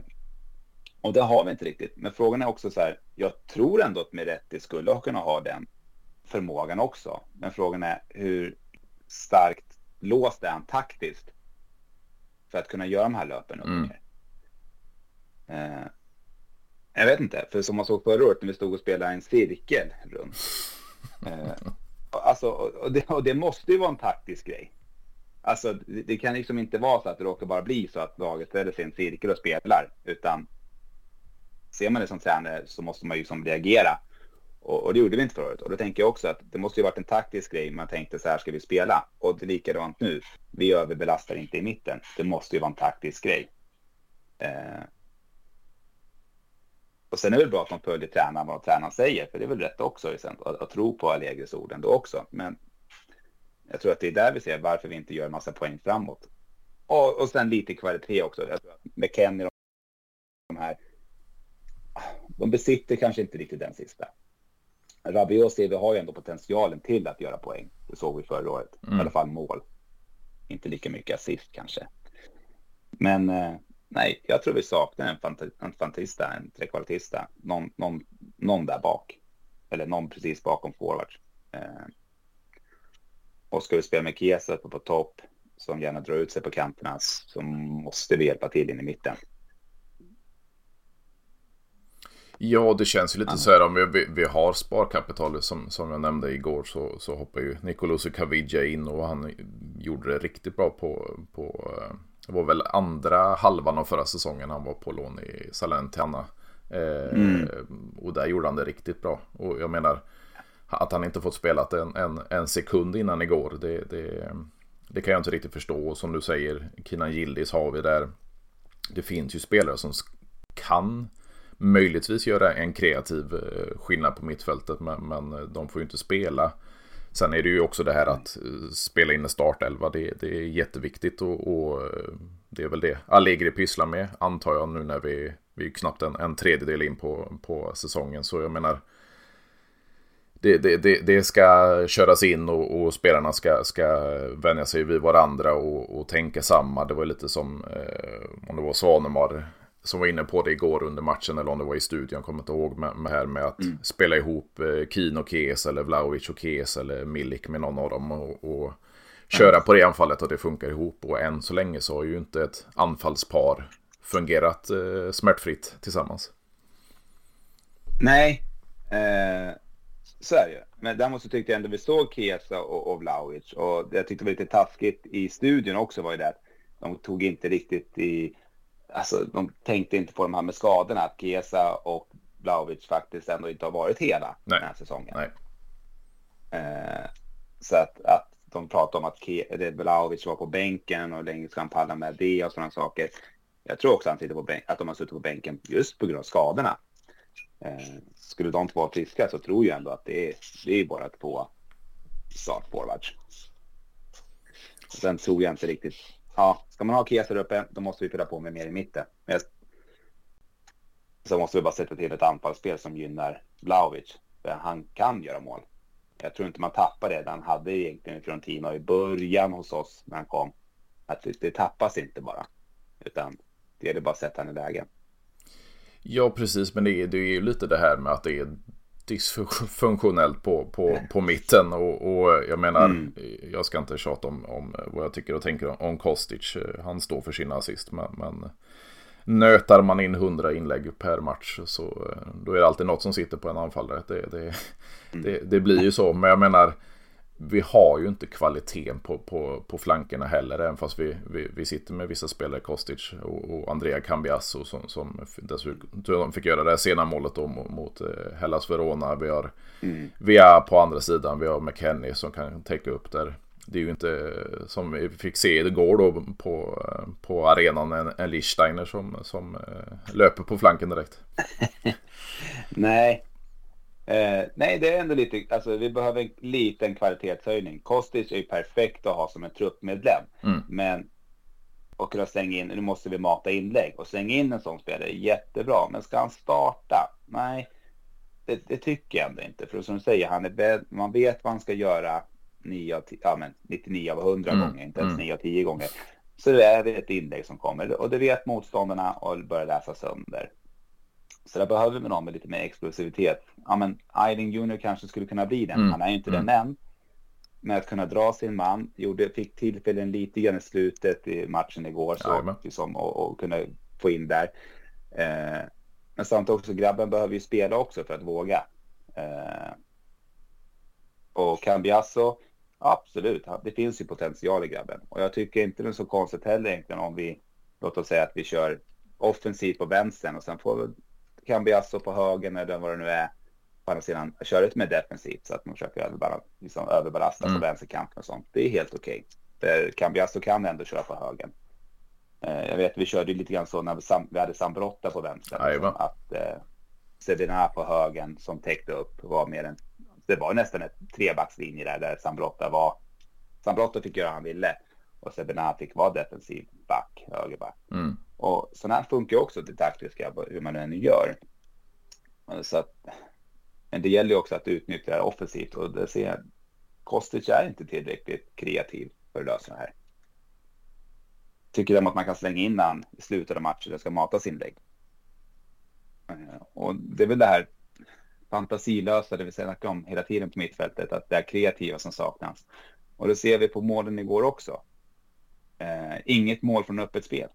och det har vi inte riktigt. Men frågan är också så här, jag tror ändå att Meretti skulle kunna ha den förmågan också. Men frågan är hur starkt låst är han taktiskt för att kunna göra de här löpen upp mm. Jag vet inte, för som man såg förra året när vi stod och spelade en cirkel runt. Eh, alltså, och det, och det måste ju vara en taktisk grej. Alltså, det, det, kan liksom inte vara så att det råkar bara bli så att laget ställer sig i en cirkel och spelar, utan ser man det som tränare så måste man ju liksom reagera. Och, och, det gjorde vi inte förut. Och då tänker jag också att det måste ju varit en taktisk grej. Man tänkte så här ska vi spela. Och det är likadant nu. Vi överbelastar inte i mitten. Det måste ju vara en taktisk grej. Eh. Och sen är det bra att man följer tränaren vad tränaren säger. För det är väl rätt också att, att tro på Allegris ord ändå också. Men jag tror att det är där vi ser varför vi inte gör en massa poäng framåt. Och, och sen lite kvalitet också. Jag tror att McKennie, de här de besitter kanske inte riktigt den sista. Rabiot ser vi har ju ändå potentialen till att göra poäng. Det såg vi förra året. Mm. I alla fall mål. Inte lika mycket assist kanske. Men eh, nej, jag tror vi saknar en, fant en fantista, en trekvartista. Någon, någon, någon där bak. Eller någon precis bakom forward. Eh, och ska vi spela med Kiesa på, på topp som gärna drar ut sig på kanterna så måste vi hjälpa till in i mitten. Ja, det känns ju lite så här om vi, vi har sparkapital som, som jag nämnde igår så, så hoppar ju Nicolas Caviglia in och han gjorde det riktigt bra på, på det var väl andra halvan av förra säsongen han var på lån i Salernitana. Eh, mm. Och där gjorde han det riktigt bra. Och jag menar att han inte fått spelat en, en, en sekund innan igår. Det, det, det kan jag inte riktigt förstå. Och som du säger, Kinan Gildis har vi där. Det finns ju spelare som kan möjligtvis göra en kreativ eh, skillnad på mittfältet men, men de får ju inte spela. Sen är det ju också det här att eh, spela in en startelva, det, det är jätteviktigt och, och, eh, det är väl det Allegri pysslar med antar jag nu när vi, vi är knappt en, en tredjedel in på, på säsongen så jag menar det, det, det, det ska köras in och, och, spelarna ska, ska vänja sig vid varandra och, och tänka samma. Det var lite som eh, om det var Svanemar som var inne på det igår under matchen eller om det var i studion, jag kommer inte ihåg med, med här med att mm. spela ihop eh, Keen och Kes eller Vlaovic och Kes eller Milik med någon av dem och, och köra på det anfallet och det funkar ihop och än så länge så har ju inte ett anfallspar fungerat eh, smärtfritt tillsammans. Nej, eh, så är det. Men däremot så tyckte jag ändå vi såg Kesa och, och Vlaovic och jag tyckte det var lite taskigt i studion också var ju det att de tog inte riktigt i alltså, de tänkte inte på de här med skadorna, att Kesa och Blaovic faktiskt ändå inte har varit hela Nej. den här säsongen. Eh, så att, att de pratar om att Blaovic var på bänken och länge ska han palla med det och sådana saker. Jag tror också att de har suttit på bänken just på grund av skadorna. Eh, skulle de två vara friska så tror jag ändå att det är, det är bara två startforwards. Sen tror jag inte riktigt. Ja, ska man ha Kias där uppe, då måste vi fylla på med mer i mitten. Men så måste vi bara sätta till ett anfallsspel som gynnar Blaovic. För han kan göra mål. Jag tror inte man tappar det han hade egentligen från Tino i början hos oss när han kom. Att det, tappas inte bara. Utan det är bara att sätta honom i lägen. Ja, precis. Men det är, det är ju lite det här med att det är dysfunktionellt på, på, på mitten. Och, och jag menar, mm. jag ska inte tjata om, om vad jag tycker och tänker om Kostic. Han står för sina assist. Men, men nötar man in 100 inlägg per match så då är det alltid något som sitter på en anfallare. Det, det, mm. det, det blir ju så. Men jag menar, vi har ju inte kvaliteten på, på, på flankerna heller. Även fast vi, vi, vi sitter med vissa spelare, Kostic och, och Andrea Cambiasso som, som dessutom fick göra det här sena målet då mot, eh, Hellas Verona. Vi har mm. Via på andra sidan, vi har McKennie som kan täcka upp där. Det är ju inte som vi fick se igår då på, på arenan en, en Lichsteiner som, som eh, löper på flanken direkt. Nej, Eh, nej, det är ändå lite, alltså vi behöver en liten kvalitetshöjning. Kostic är ju perfekt att ha som en truppmedlem. Mm. Men och kunna slänga in, nu måste vi mata inlägg och slänga in en sån spelare är jättebra. Men ska han starta? Nej, det, det tycker jag ändå inte. För som du säger, han är, man vet vad han ska göra 9 av 10, ja, men 99 av 100 mm. gånger, inte ens mm. 9 av 10 gånger. Så det är ett inlägg som kommer och det vet motståndarna och börjar läsa sönder. Så där behöver vi någon med lite mer explosivitet. Ja, men Eiling Junior kanske skulle kunna bli den. Mm. Han är ju inte mm. den än. Men att kunna dra sin man, gjorde, fick tillfällen lite grann i slutet i matchen igår så, liksom, och, och kunna få in där. Eh, men samtidigt också, grabben behöver ju spela också för att våga. Eh, och Cambiasso, absolut, det finns ju potential i grabben. Och jag tycker inte det är så konstigt heller egentligen om vi, låt oss säga att vi kör offensivt på vänstern och sen får Cambiasso på högen eller vad det nu är. På andra sidan kör lite mer defensivt så att man försöker liksom överbelasta mm. på vänsterkanten och sånt. Det är helt okej. Okay. För Cambiasso kan ändå köra på högen. Eh, jag vet vi körde lite grann så när vi, sam, vi hade Sambrotta på vänster. Liksom, att eh, Sedina på högen som täckte upp var mer än, det var nästan ett trebackslinje där, där Sambrotta var, Sambrotta fick göra vad han ville och Sebena fick vara defensiv back, högerback. Mm. Och sådana här funkar också det taktiska, hur man än gör. Så att, men det gäller ju också att utnyttja det offensivt och det ser jag, Kostic är inte tillräckligt kreativ för att lösa det här. Tycker de att man kan slänga in han i slutet av matchen och ska matas inlägg. Eh, och det är väl det här fantasilösa, det vi snackar om hela tiden på mittfältet, att det är kreativa som saknas. Och det ser vi på målen igår också. Eh, inget mål från öppet spel.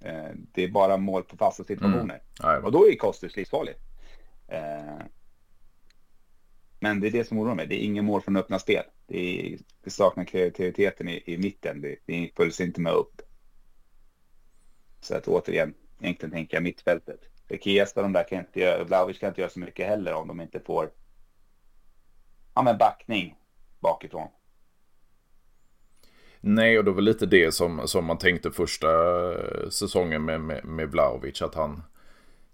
Eh, det är bara mål på fasta situationer. Mm. Och då är Kostic livsfarlig. Eh, men det är det som oroar mig. Det är inget mål från öppna spel. Det, är, det saknar kreativiteten i, i mitten. Det, det följs inte med upp. Så att återigen, egentligen tänker jag mittfältet. För Kiesta, de där kan inte göra, Blaovic kan inte göra så mycket heller om de inte får ja, men backning bakifrån. Nej, och det var lite det som, som man tänkte första eh, säsongen med, med, med Vlaovic. Att han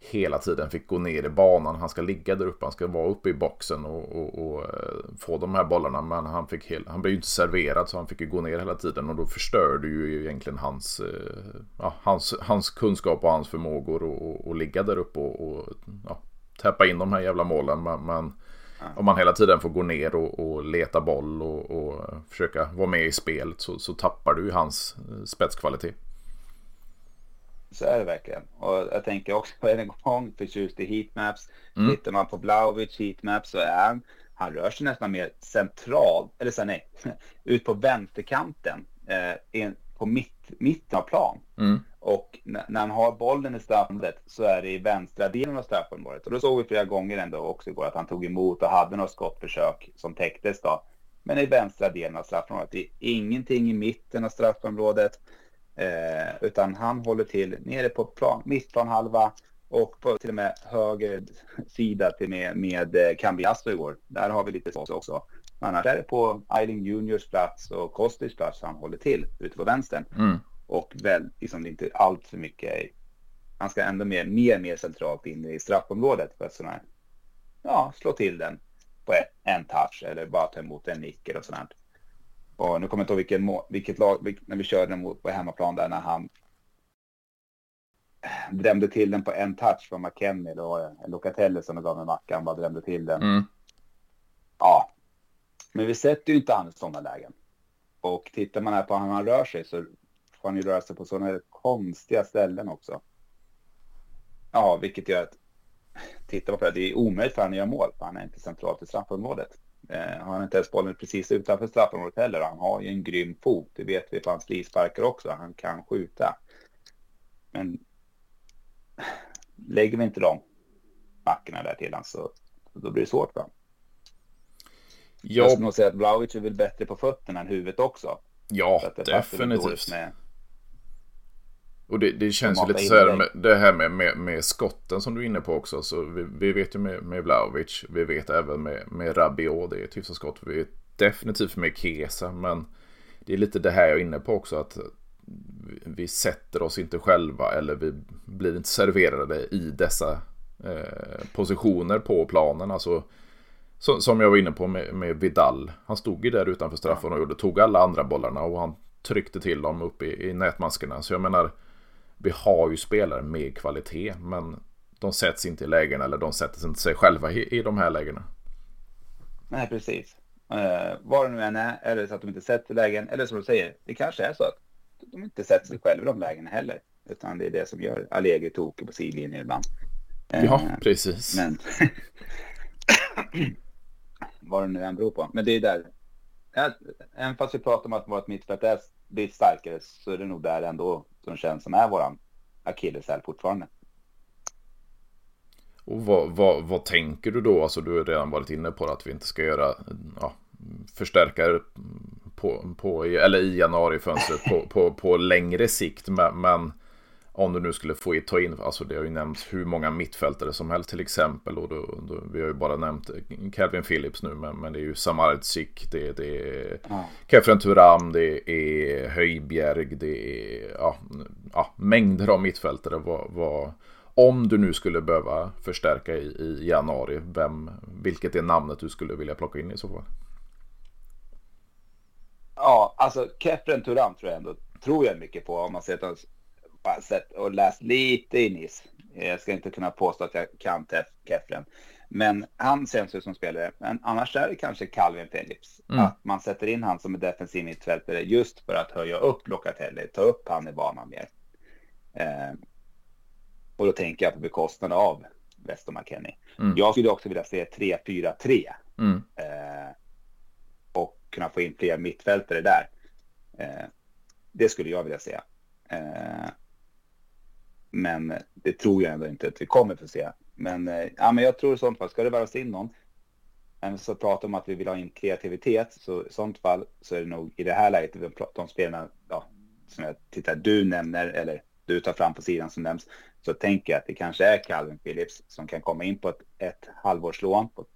hela tiden fick gå ner i banan. Han ska ligga där uppe, han ska vara uppe i boxen och, och, och eh, få de här bollarna. Men han, fick hel, han blev ju inte serverad så han fick ju gå ner hela tiden. Och då förstörde ju egentligen hans, eh, ja, hans, hans kunskap och hans förmågor att ligga där uppe och, och ja, täppa in de här jävla målen. Men, men om man hela tiden får gå ner och, och leta boll och, och, försöka vara med i spelet så, så tappar du ju hans eh, spetskvalitet. Så är det verkligen. Och jag tänker också på en gång förtjust i heatmaps. Mm. Tittar man på Blaovic heatmaps så är han, han rör sig nästan mer centralt, eller så nej, ut på vänsterkanten, eh, på mitt, mitten av plan. Mm. Och när han har bollen i straffområdet så är det i vänstra delen av straffområdet. Och då såg vi flera gånger ändå också igår att han tog emot och hade något skottförsök som täcktes då. Men i vänstra delen av straffområdet. Det är ingenting i mitten av straffområdet. Eh, utan han håller till nere på plan, mittplanhalva och på till och med höger sida till med, med eh, Cambiasso igår. Där har vi lite så också. Annars är det på Eiling Juniors plats och Kostis plats han håller till ute på vänstern. Mm. Och väl, liksom inte allt för mycket. Han ska ändå mer, mer, mer centralt in i straffområdet för att sådana här, ja, slå till den på en touch eller bara ta emot en nick eller sånt. Och nu kommer jag inte ihåg vilken, vilket lag, när vi körde mot på hemmaplan där när han drämde till den på en touch från McKennie. Det var Locatelli som gav med mackan, bara drämde till den. Mm. Ja, men vi sätter ju inte han i sådana lägen. Och tittar man här på hur han rör sig så får han ju röra sig på sådana konstiga ställen också. Ja, vilket gör att tittar man på det, det är omöjligt för honom att göra mål, för han är inte centralt i straffområdet. Eh, han har inte ens bollen precis utanför straffområdet heller. Han har ju en grym fot, det vet vi på hans frisparkar också. Han kan skjuta. Men lägger vi inte de backarna där till honom så då blir det svårt för honom. Ja. Jag skulle nog säga att Vlahovic är väl bättre på fötterna än huvudet också. Ja, definitivt. Med, och det, det känns ju lite så här med det här med, med, med, skotten som du är inne på också. Så vi, vi vet ju med, med Vlahovic, vi vet även med, med Rabiot, det är ett hyfsat skott. Vi vet definitivt med Kesa, men det är lite det här jag är inne på också. Att vi sätter oss inte själva eller vi blir inte serverade i dessa eh, positioner på planen. Alltså, så, som jag var inne på med, med Vidal. Han stod ju där utanför straffen och tog alla andra bollarna och han tryckte till dem upp i, i nätmaskerna. Så jag menar, vi har ju spelare med kvalitet, men de sätts inte i lägen eller de sätter inte sig själva i, i de här lägena. Nej, precis. Uh, vad det nu än är, är det så att de inte sätter lägen, eller som du säger, det kanske är så att de inte sätter sig själva i de lägena heller. Utan det är det som gör Allegri tokig på sidlinjen ibland. Ja, uh, precis. Men vad det nu än beror på. Men det är där, även fast vi pratar om att vårt mittfält är blir starkare så är det nog där ändå som känns som är våran akilleshäl fortfarande. Och vad, vad, vad, tänker du då? Alltså du har redan varit inne på att vi inte ska göra ja, förstärkare på, på, eller i januarifönstret på, på, på längre sikt. Men, men om du nu skulle få ta in, alltså det har ju nämnts hur många mittfältare som helst till exempel. Och då, då, vi har ju bara nämnt Calvin Phillips nu, men, men det är ju Samardzic, det, det är ja. Kefren Turam, det är Höjbjerg, det är ja, ja, mängder av mittfältare. Vad, vad, om du nu skulle behöva förstärka i, i januari, vem, vilket är namnet du skulle vilja plocka in i så fall? Ja, alltså Kefren Turam tror jag ändå, tror jag mycket på om man ser att bara sett och läst lite i Nice. Jag ska inte kunna påstå att jag kan Kefren. Men han känns ju som spelare. Men annars är det kanske Calvin Phillips. Mm. Att man sätter in han som en defensiv mittfältare just för att höja upp Locatelli, ta upp han i banan mer. Eh, och då tänker jag på bekostnad av Weston McKennie. Mm. Jag skulle också vilja se 3-4-3. Mm. Eh, och kunna få in fler mittfältare där. Eh, det skulle jag vilja se. Eh, men det tror jag ändå inte att vi kommer få se. Men, eh, ja, men jag tror i sånt fall, ska det värvas in någon, men så pratar om att vi vill ha in kreativitet, så i sånt fall så är det nog i det här läget, de spelarna ja, som jag tittar, du nämner, eller du tar fram på sidan som nämns, så tänker jag att det kanske är Calvin Phillips som kan komma in på ett, ett halvårslån på,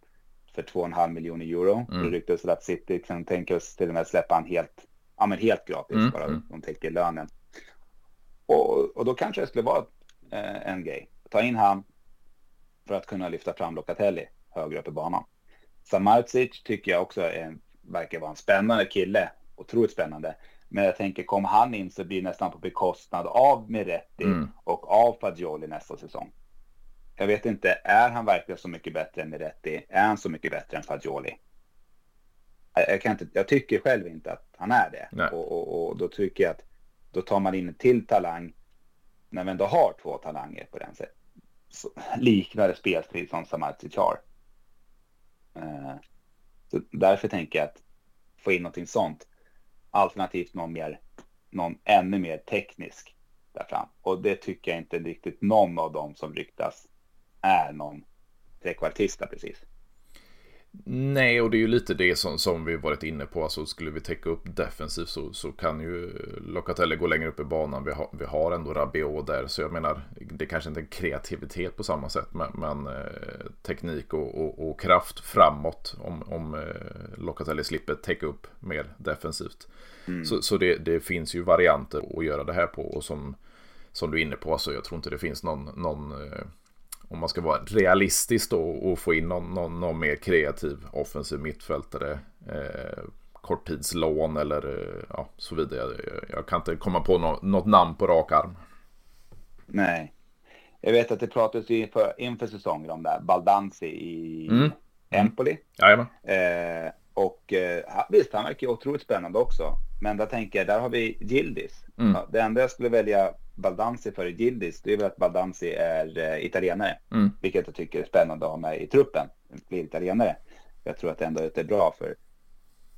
för 2,5 miljoner euro. Mm. Det ryktas att City kan tänka oss till och med släppa han helt, ja, men helt gratis, mm. bara mm. de täcker lönen. Och, och då kanske det skulle vara eh, en grej. Ta in han för att kunna lyfta fram Locatelli högre upp i banan. Samardzic tycker jag också är, verkar vara en spännande kille. Otroligt spännande. Men jag tänker, kommer han in så blir det nästan på bekostnad av Miretti mm. och av Fagioli nästa säsong. Jag vet inte, är han verkligen så mycket bättre än Miretti? Är han så mycket bättre än Fagioli? Jag, kan inte, jag tycker själv inte att han är det. Och, och, och, då tycker jag att då tar man in en till talang när vi ändå har två talanger på den sätt. Så, liknande spelstil som Samardzic har. Eh, så därför tänker jag att få in någonting sånt. Alternativt någon mer, någon ännu mer teknisk där fram. Och det tycker jag inte riktigt någon av dem som ryktas är någon trekvartista precis. Nej, och det är ju lite det som, som vi varit inne på. Alltså skulle vi täcka upp defensivt så, så kan ju Locatelli gå längre upp i banan. Vi har, vi har ändå Rabiot där. Så jag menar, det kanske inte är kreativitet på samma sätt. Men, men eh, teknik och, och, och, kraft framåt om, om eh, Locatelli slipper täcka upp mer defensivt. Mm. Så, så det, det, finns ju varianter att göra det här på. Och som, som du är inne på, så alltså, jag tror inte det finns någon, någon eh, om man ska vara realistisk då och få in någon, någon, någon mer kreativ offensiv mittfältare. Eh, korttidslån eller eh, ja, så vidare. Jag kan inte komma på något, något namn på rak arm. Nej. Jag vet att det pratades inför, inför säsongen om det Baldanzi i mm. Empoli. Jajamän. Eh, och eh, visst, han verkar otroligt spännande också. Men där tänker jag, där har vi Gildis. Mm. Ja, det enda jag skulle välja Baldanzi före Gildis, det är väl att Baldanzi är eh, italienare. Mm. Vilket jag tycker är spännande att ha med i truppen. Blir italienare. Jag tror att det ändå är bra för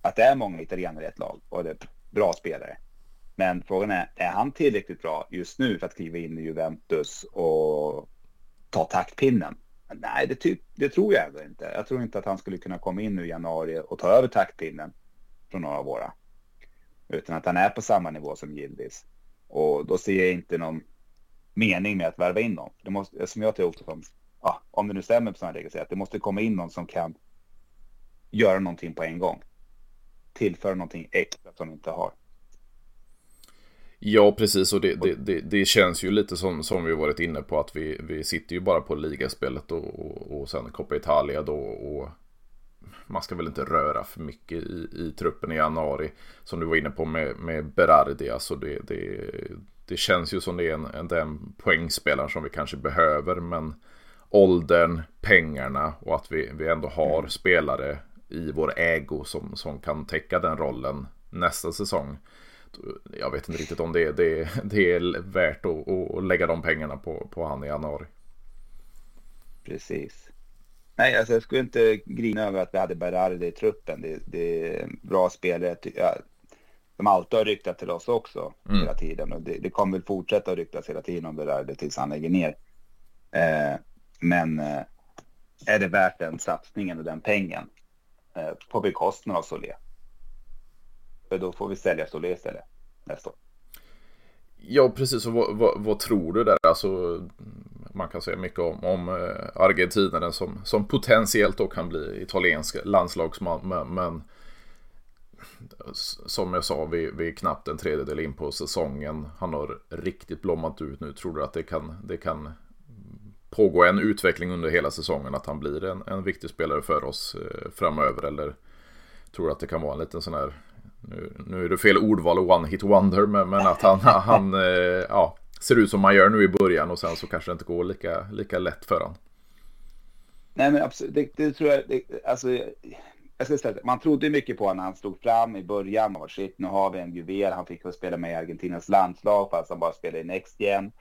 att det är många italienare i ett lag och det är bra spelare. Men frågan är, är han tillräckligt bra just nu för att kliva in i Juventus och ta taktpinnen? Nej, det, det tror jag ändå inte. Jag tror inte att han skulle kunna komma in nu i januari och ta över taktpinnen från några av våra. Utan att han är på samma nivå som Gildis. Och då ser jag inte någon mening med att värva in någon. Det måste, som jag tror, som, ja, om det nu stämmer på sådana regler, att det måste komma in någon som kan göra någonting på en gång. Tillföra någonting extra som de inte har. Ja, precis. Och det, det, det, det, känns ju lite som, som vi varit inne på att vi, vi sitter ju bara på ligaspelet och, och, och sen Coppa Italia då. Och man ska väl inte röra för mycket i, i truppen i januari. Som du var inne på med, med Berardi. Alltså det, det, det känns ju som det är en, en, den poängspelaren som vi kanske behöver. Men åldern, pengarna och att vi, vi ändå har mm. spelare i vår ägo som, som kan täcka den rollen nästa säsong. Jag vet inte riktigt om det, det, det är värt att, att lägga de pengarna på, på han i januari. Precis. Nej, alltså jag skulle inte grina över att vi hade Berardi i truppen. Det, det är bra spelare. Ja, de alltid har ryktat till oss också mm. hela tiden. Och det, det kommer väl fortsätta att ryktas hela tiden om Berardi tills han lägger ner. Eh, men eh, är det värt den satsningen och den pengen eh, på bekostnad av Solé? För då får vi sälja Solé istället nästa år. Ja, precis. Och vad, vad, vad, tror du där? Alltså, man kan säga mycket om, om eh, argentinaren som, som potentiellt då kan bli italiensk landslagsman. Men, men som jag sa, vi, vi är knappt en tredjedel in på säsongen. Han har riktigt blommat ut nu. Tror du att det kan, det kan pågå en utveckling under hela säsongen? Att han blir en, en viktig spelare för oss eh, framöver? Eller tror du att det kan vara en liten sån här nu, nu är det fel ordval one hit wonder, men, men att han, han eh, ja, ser ut som man gör nu i början och sen så kanske det inte går lika, lika lätt för honom. Nej men absolut, det, det tror jag, det, alltså jag ska säga, man trodde mycket på honom när han stod fram i början. Man var shit, nu har vi en juvel. Han fick spela med i Argentinas landslag fast han bara spelade i Next Gen.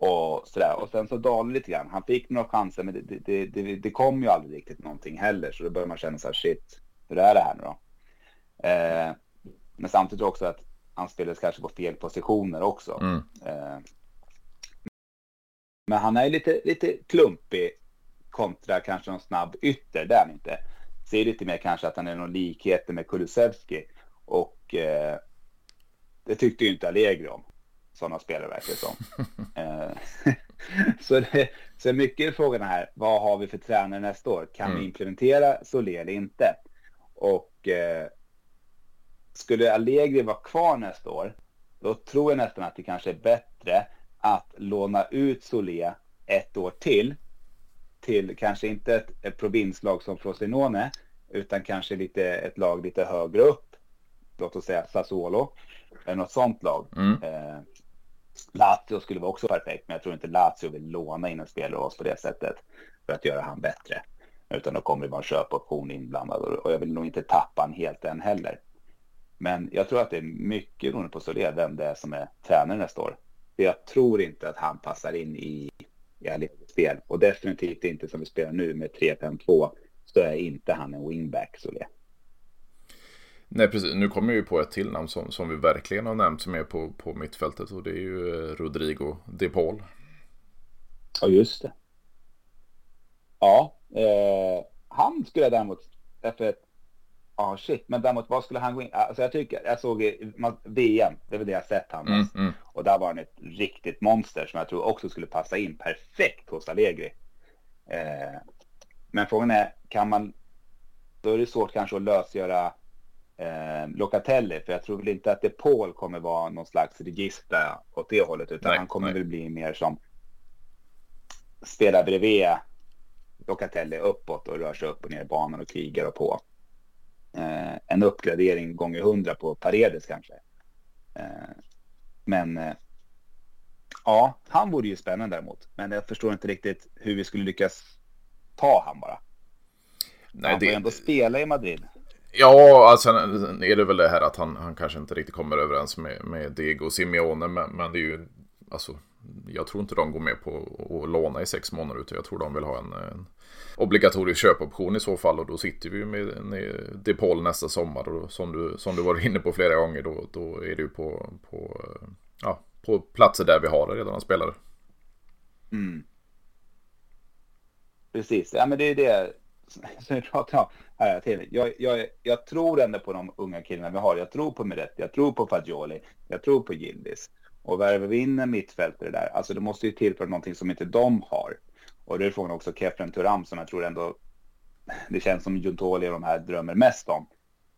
Och sådär. Och sen så dalade lite grann. Han fick några chanser men det, det, det, det kom ju aldrig riktigt någonting heller. Så då börjar man känna så här shit, hur är det här nu då? Eh, men samtidigt också att han spelades kanske på fel positioner också. Mm. Eh, men han är lite, lite klumpig kontra kanske någon snabb ytter, det är han inte. Ser lite mer kanske att han är någon likheter med Kulusevski. Och eh, det tyckte ju inte Allegri om. Sådana spelare verkar det som. eh, så, det, så mycket frågan här, vad har vi för tränare nästa år? Kan mm. vi implementera Solé eller inte? Och eh, skulle Allegri vara kvar nästa år, då tror jag nästan att det kanske är bättre att låna ut Solé ett år till. Till kanske inte ett, ett provinslag som Frosinone, utan kanske lite, ett lag lite högre upp. Låt oss säga Sassuolo, eller något sånt lag. Mm. Eh, Lazio skulle vara också perfekt, men jag tror inte Lazio vill låna in en spelare oss på det sättet för att göra han bättre. Utan då kommer det vara en köpoption inblandad och jag vill nog inte tappa han helt än heller. Men jag tror att det är mycket beroende på Solé, vem det är som är tränare nästa år. För jag tror inte att han passar in i, i Allegris spel. Och definitivt inte som vi spelar nu med 3-5-2 så är inte han en wingback Solé. Nej precis, nu kommer vi på ett till namn som, som vi verkligen har nämnt som är på, på mittfältet och det är ju eh, Rodrigo De Paul. Ja just det. Ja, eh, han skulle jag däremot att, ja ah, shit, men däremot vad skulle han gå in, alltså jag tycker, jag såg i VM, det är väl det jag sett han mm, mm. Och där var han ett riktigt monster som jag tror också skulle passa in perfekt hos Allegri. Eh, men frågan är, kan man, då är det svårt kanske att lösgöra eh, Locatelli, för jag tror väl inte att det Paul kommer vara någon slags register åt det hållet, utan nej, han kommer nej. väl bli mer som spelar bredvid Locatelli uppåt och rör sig upp och ner i banan och krigar och på. Eh, en uppgradering gånger hundra på Paredes kanske. Eh, men eh, ja, han vore ju spännande däremot. Men jag förstår inte riktigt hur vi skulle lyckas ta han bara. Nej, han får det... ändå spela i Madrid. Ja, alltså är det väl det här att han, han kanske inte riktigt kommer överens med, med Diego Simeone. Men, men det är ju, alltså, jag tror inte de går med på att låna i sex månader. Utan jag tror de vill ha en, en obligatorisk köpoption i så fall. Och då sitter vi med, med Depol nästa sommar. Och som du, som du var inne på flera gånger, då, då är det ju på, på, eh, ja, på platser där vi har redan spelare. Mm. Precis, ja men det är det som vi pratar om här till. Jag, jag, jag tror ändå på de unga killarna vi har. Jag tror på Miretti, jag tror på Fagioli, jag tror på Gildis. Och värver vi in en mittfältare där, alltså det måste ju tillföra någonting som inte de har. Och det är frågan också Kefren Turam som jag tror ändå, det känns som Juntoli och de här drömmer mest om.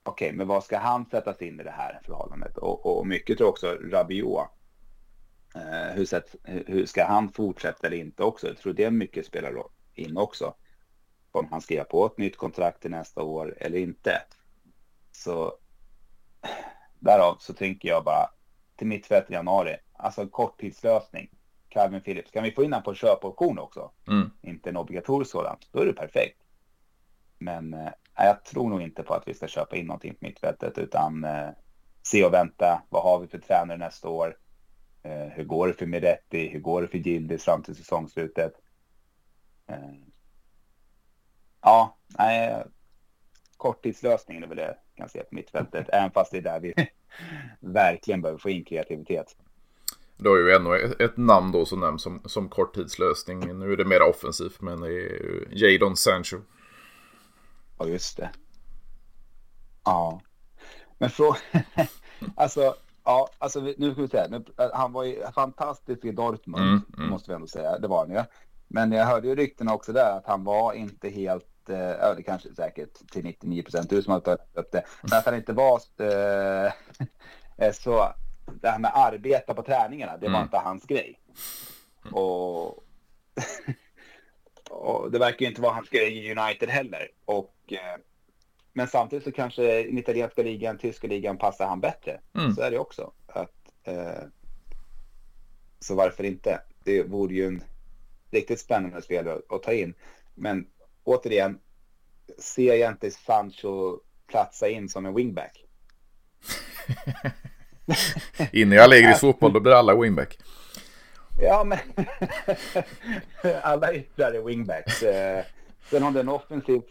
Okej, okay, men vad ska han sättas in i det här förhållandet? Och, och mycket tror jag också Rabiot. Eh, hur, sätt, hur ska han fortsätta eller inte också? Jag tror det mycket spelar in också om han skriver på ett nytt kontrakt till nästa år eller inte. Så därav så tänker jag bara till mittfält i januari, alltså en korttidslösning. Calvin Phillips, kan vi få in honom på en köpoption också? Mm. Inte en obligatorisk sådan, då är det perfekt. Men eh, jag tror nog inte på att vi ska köpa in någonting på mittfältet utan eh, se och vänta. Vad har vi för tränare nästa år? Eh, hur går det för Miretti? Hur går det för Gildis fram till säsongslutet? Eh, Ja, nej, korttidslösningen är väl det jag kan se på mittfältet, även fast det är där vi verkligen behöver få in kreativitet. Du har ju ännu ett namn då som nämns som, som korttidslösning. Nu är det mer offensivt, men det är Jadon Sancho. Ja, just det. Ja. Men frågan... alltså, ja, alltså nu ska vi säga. Han var ju fantastisk i Dortmund, mm, mm. måste vi ändå säga. Det var han ju. Men jag hörde ju ryktena också där att han var inte helt Eh, ja det kanske säkert till 99 procent du som har tagit upp det, men att han inte var eh, eh, så, det här med arbeta på träningarna, det var mm. inte hans grej. Och, och det verkar ju inte vara hans grej i United heller. Och, men samtidigt så kanske den italienska ligan, tyska ligan passar han bättre. Mm. Så är det också. Att, eh, så varför inte? Det vore ju en riktigt spännande spelare att ta in. Men återigen, ser jag inte Sancho platsa in som en wingback. in i Allegris fotboll, då blir alla wingback. Ja, men alla yttrar är wingbacks. Eh, sen om det är en offensiv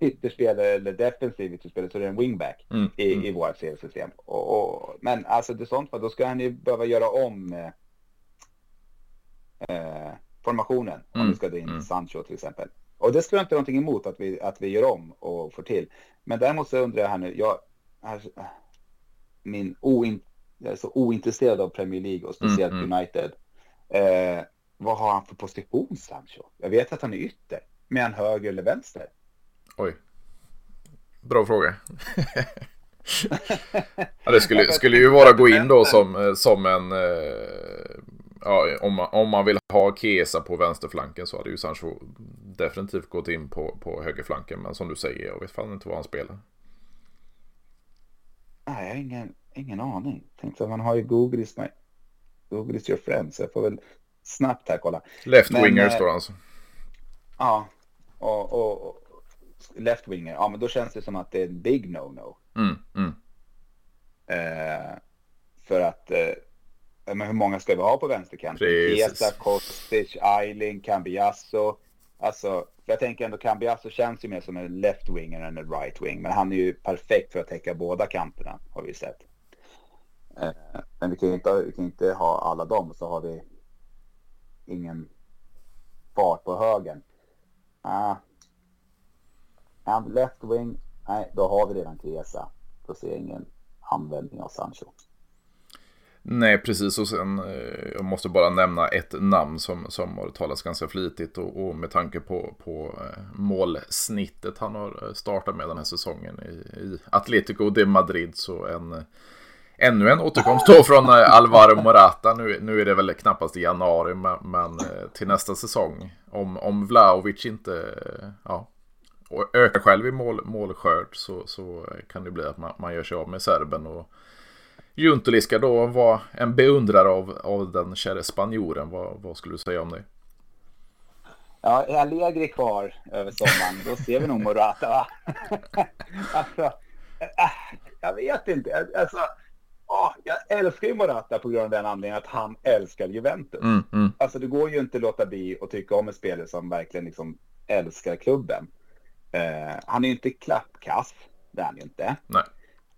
ytterspelare eller defensiv ytterspelare så är det en wingback mm. i, mm. i vårt seriesystem. Och, och, men alltså det sånt fall, då ska han ju behöva göra om eh, eh formationen. Mm. Om vi ska dra in mm. Sancho till exempel. Och det skulle jag inte ha någonting emot att vi, att vi gör om och får till. Men däremot så undrar jag här nu, jag, här, min oin, jag är så ointresserad av Premier League och speciellt mm, mm. United. Eh, vad har han för position Sancho? Jag vet att han är ytter, men är han höger eller vänster? Oj, bra fråga. ja, det skulle, skulle ju vara gå in då som, eh, som en eh, ja, om, man, om man vill ha Kesa på vänsterflanken så hade ju Sancho definitivt gått in på, på högerflanken. Men som du säger, jag vet fan inte vad han spelar. Nej, jag har ingen, ingen aning. Tänkte man har ju Google is, my, Google is your friend. Så jag får väl snabbt här kolla. Left men, winger eh, står alltså. Ja, och, och, och, left winger. Ja, men då känns det som att det är en big no-no. Mm, mm. Eh, för att eh, men hur många ska vi ha på vänsterkanten? Kesa, Kostic, Eiling, Cambiasso. Alltså, jag tänker ändå Cambiasso känns ju mer som en left winger än en right wing. Men han är ju perfekt för att täcka båda kanterna har vi sett. Eh, men vi kan ju inte, vi kan inte ha alla dem så har vi ingen fart på högen. Ah. And left wing, nej, då har vi redan Chiesa. Då ser jag ingen användning av Sancho. Nej, precis. Och sen, eh, jag måste bara nämna ett namn som, som har talats ganska flitigt och, och med tanke på, på eh, målsnittet han har eh, startat med den här säsongen i, i Atletico de Madrid så en Ännu en återkomst då från Alvaro Morata. Nu, nu är det väl knappast i januari, men, men till nästa säsong. Om, om Vlaovic inte ja, ökar själv i mål, målskörd så, så kan det bli att man, man gör sig av med serben. Och Juntoli ska då vara en beundrare av, av den käre spanjoren. Vad, vad skulle du säga om det? Ja, är Allegri kvar över sommaren, då ser vi nog Morata va? alltså, äh, jag vet inte. Alltså, åh, jag älskar ju Morata på grund av den anledningen att han älskar Juventus. Mm, mm. Alltså det går ju inte att låta bli att tycka om en spelare som verkligen liksom älskar klubben. Uh, han är ju inte klappkass, det är han ju inte. Nej.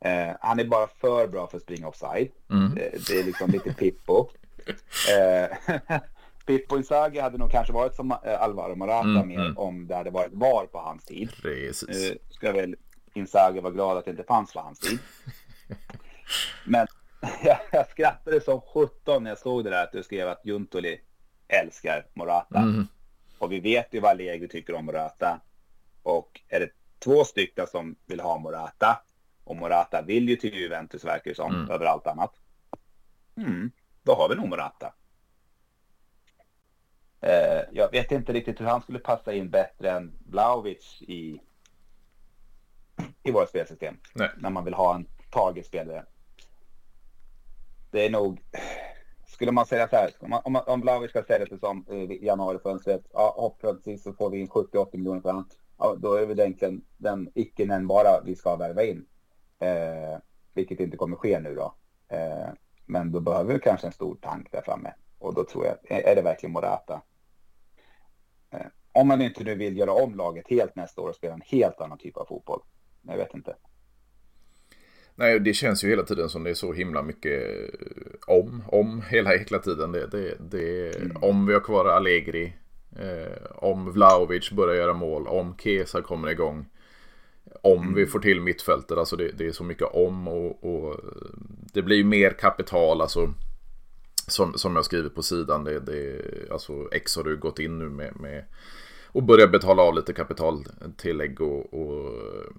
Uh, han är bara för bra för att springa offside. Mm. Det, det, är liksom lite Pippo. Uh, Pippo Inzaghi hade nog kanske varit som Alvaro Morata mm, mer mm. om det hade varit VAR på hans tid. Precis. Nu ska väl Inzaghi vara glad att det inte fanns på hans tid. Men jag, jag skrattade som 17 när jag såg det där att du skrev att Juntoli älskar Morata. Mm. Och vi vet ju vad Allegri tycker om Morata. Och är det två stycken som vill ha Morata och Morata vill ju till Juventus verkar det som, mm. över allt annat. Mm, då har vi nog Morata. Eh, jag vet inte riktigt hur han skulle passa in bättre än Blaovic i, i vårt spelsystem. Nej. När man vill ha en targetspelare. Det är nog, skulle man säga så här, om, om, om Blaovic ska sälja sig som i januarifönstret, ja hoppningsvis så får vi in 70-80 miljoner för honom ja, då är det egentligen den icke nämnbara vi ska värva in. Eh, vilket inte kommer ske nu då. Eh, men då behöver vi kanske en stor tank där framme. Och då tror jag, är det verkligen Morata? Eh, om man inte nu vill göra om laget helt nästa år och spela en helt annan typ av fotboll. Jag vet inte. Nej, det känns ju hela tiden som det är så himla mycket om, om hela hela tiden. Det, det, det, mm. Om vi har kvar Allegri Eh, om Vlaovic börjar göra mål, om Kesa kommer igång. Om mm. vi får till mittfältet, alltså det, det, är så mycket om och, och det blir mer kapital, alltså som, som jag skrivit på sidan, det, det, alltså X har du gått in nu med, med och börja betala av lite kapitaltillägg och, och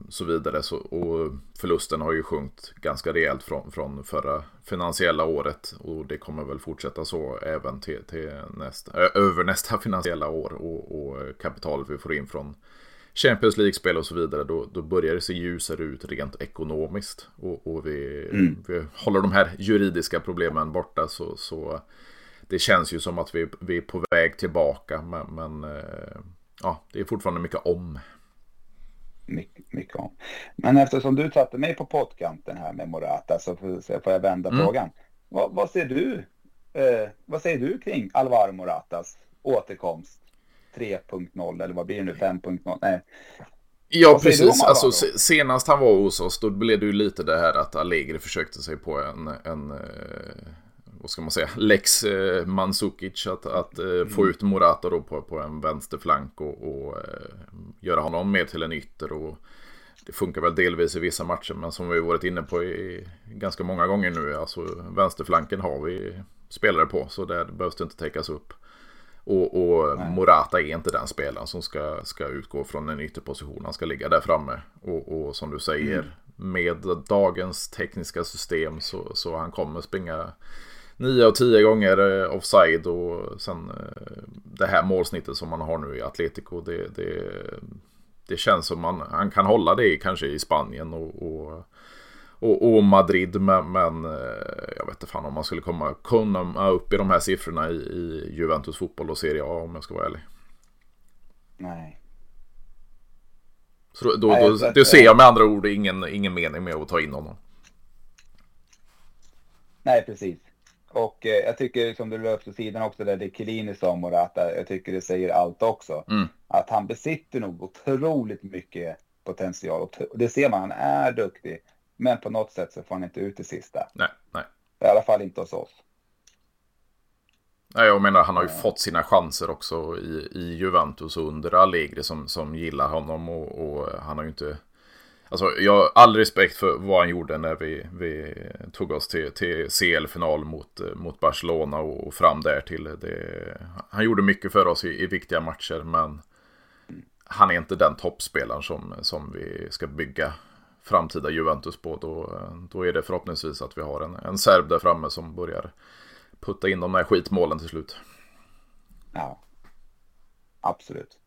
så vidare. Så, och förlusten har ju sjunkit ganska rejält från, från förra finansiella året. Och det kommer väl fortsätta så även till, till nästa, över nästa finansiella år. Och, och kapitalet vi får in från Champions League-spel och så vidare, då, då börjar det se ljusare ut rent ekonomiskt. Och, och vi, mm. vi håller de här juridiska problemen borta så, så det känns ju som att vi, vi är på väg tillbaka. Men, men ja, det är fortfarande mycket om. Mycket, mycket om. Men eftersom du satte mig på pottkanten här med Morata så får jag vända mm. frågan. Vad, vad, ser du? Eh, vad säger du kring Alvaro Moratas återkomst 3.0 eller vad blir det nu 5.0? Nej. Ja, precis. Alltså, senast han var hos oss då blev det ju lite det här att Allegri försökte sig på en, en eh, vad ska man säga, Lex eh, Mandzukic att, att eh, mm. få ut Morata då på, på en vänsterflank och, och eh, göra honom mer till en ytter. Och det funkar väl delvis i vissa matcher men som vi varit inne på i, ganska många gånger nu, alltså vänsterflanken har vi spelare på så där behövs det inte täckas upp. Och, och Morata är inte den spelaren som ska, ska utgå från en ytterposition. Han ska ligga där framme. Och, och som du säger, mm. med dagens tekniska system så, så han kommer springa 9 av 10 gånger eh, offside och sen eh, det här målsnittet som man har nu i Atletico. Det, det, det känns som man han kan hålla det kanske i Spanien och, och, och, och Madrid. Men, men, eh, jag vet inte fan om man skulle komma, komma upp i de här siffrorna i, i Juventus fotboll och Serie A om jag ska vara ärlig. Nej. Så då, då, Nej, då, då ser jag med andra ord ingen, ingen mening med att ta in honom. Nej, precis. Och eh, jag tycker som du löp på sidan också där det Chiellini sa om Morata, jag tycker det säger allt också. Mm. Att han besitter nog otroligt mycket potential. Och det ser man, han är duktig. Men på något sätt så får han inte ut det sista. Nej, nej. I alla fall inte hos oss. Nej, jag menar han har ju fått sina chanser också i, i Juventus och under Allegri som, som gillar honom och, och han har ju inte Alltså jag har all respekt för vad han gjorde när vi, vi tog oss till, till CL-final mot, mot Barcelona och, och fram där till. Det, han gjorde mycket för oss i, i, viktiga matcher men han är inte den toppspelaren som, som vi ska bygga framtida Juventus på. Då, då är det förhoppningsvis att vi har en, en serb där framme som börjar putta in de här skitmålen till slut. Ja, absolut.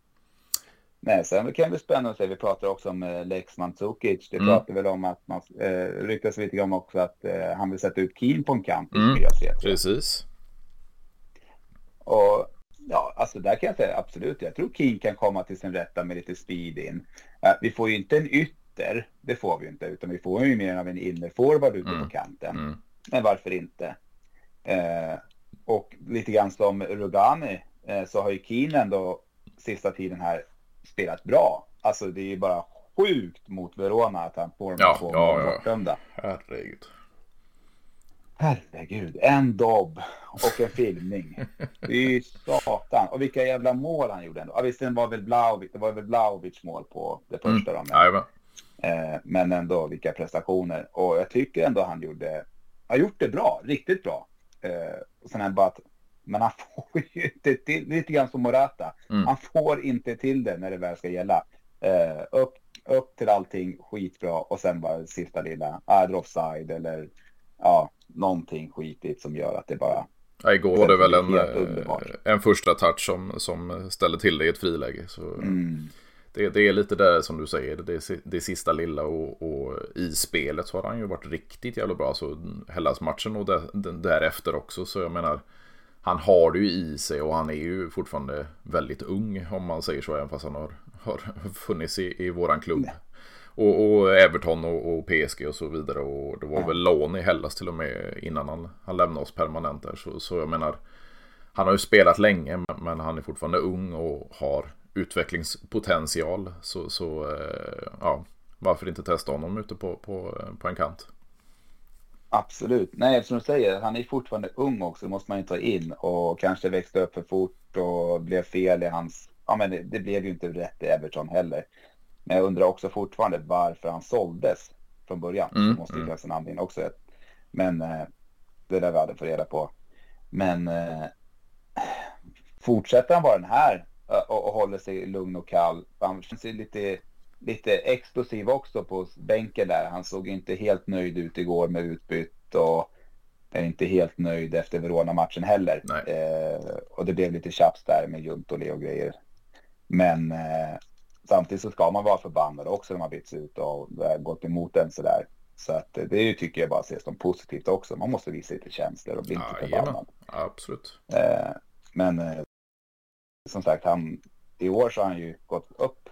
Nej, sen kan det bli spännande att se. Vi pratar också om eh, Lex Mandzukic. Det mm. pratar väl om att man eh, ryktas lite grann också att eh, han vill sätta ut Keen på en kant. Mm. Precis. Och ja, alltså där kan jag säga absolut. Jag tror Keen kan komma till sin rätta med lite speed in. Uh, vi får ju inte en ytter, det får vi inte, utan vi får ju mer av en innerforward ute mm. på kanten. Mm. Men varför inte? Uh, och lite grann som Rugani uh, så har ju Keen ändå sista tiden här spelat bra. Alltså det är ju bara sjukt mot Verona att han får de ja, två ja, bortdömda. Herregud. Herregud, en dobb och en filmning. Det är ju satan. Och vilka jävla mål han gjorde ändå. Ja, visst, det var väl Blaovic, det var väl Blaovic mål på det första mm. då. Men, eh, men ändå vilka prestationer. Och jag tycker ändå han gjorde, har gjort det bra, riktigt bra. Eh, och sen är bara att men han får ju inte till, lite grann som Morata. Mm. Han får inte till det när det väl ska gälla. Uh, upp, upp till allting skitbra och sen bara sista lilla, är offside eller ja, någonting skitigt som gör att det bara... Ja, igår var det väl en, eh, en första touch som, som ställde till det i ett friläge. Så mm. Det, det, är lite där som du säger, det, det sista lilla och, och, i spelet så har han ju varit riktigt jävla bra. Så Hellas-matchen och där, därefter också. Så jag menar, han har det ju i sig och han är ju fortfarande väldigt ung om man säger så, även fast han har, har funnits i, i våran klubb. Och, och, Everton och, och, PSG och så vidare. Och det var ja. väl lån i Hellas till och med innan han, han lämnade oss permanent där. Så, så jag menar, han har ju spelat länge men han är fortfarande ung och har utvecklingspotential. Så, så eh, ja, varför inte testa honom ute på, på, på en kant? Absolut. Nej, som du säger, han är fortfarande ung också, måste man ju ta in. Och kanske växte upp för fort och blev fel i hans... Ja, men det, det blev ju inte rätt i Everton heller. Men jag undrar också fortfarande varför han såldes från början. Mm, det måste ju finnas en anledning också. Men eh, det där vi hade få reda på. Men eh, fortsätter han vara den här och, och håller sig lugn och kall. Han känns ju lite lite explosiv också på bänken där. Han såg inte helt nöjd ut igår med utbytt och är inte helt nöjd efter Verona-matchen heller. Eh, och det blev lite tjafs där med Juntoli och grejer. Men eh, samtidigt så ska man vara förbannad också när man byts ut och gått emot en sådär. Så att det tycker jag bara ses som positivt också. Man måste visa lite känslor och bli inte ja, förbannad. Absolut. Eh, men eh, som sagt, han, i år så har han ju gått upp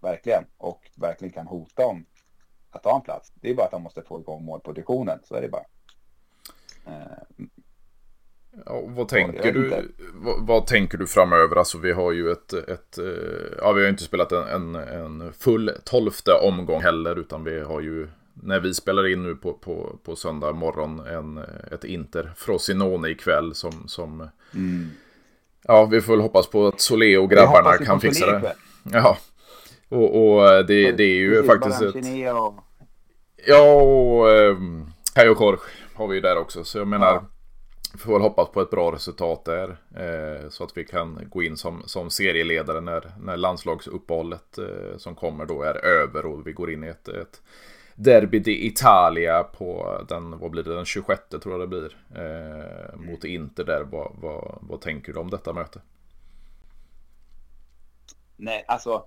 verkligen. Och verkligen kan hota om att ta en plats. Det är bara att han måste få igång målproduktionen, så är det bara. Eh, ja, vad tänker du? Vad, vad, tänker du framöver? Alltså vi har ju ett, ett eh, ja vi har inte spelat en, en, en, full tolfte omgång heller utan vi har ju när vi spelar in nu på, på, på söndag morgon en, ett Inter Frosinone ikväll som, som mm. Ja, vi får väl hoppas på att Solé och grabbarna kan fixa det. Ja, och, och eh, det, det, är ju Precis, faktiskt ett... Och... Ja, och eh, Kajo Korch har vi ju där också. Så jag menar, ja. får väl hoppas på ett bra resultat där. Eh, så att vi kan gå in som, som serieledare när, när landslagsuppehållet eh, som kommer då är över och vi går in i ett, ett Derby di Italia på den, vad blir det, den 26 tror jag det blir. Eh, mot Inter där. Vad, vad, vad tänker du om detta möte? Nej, alltså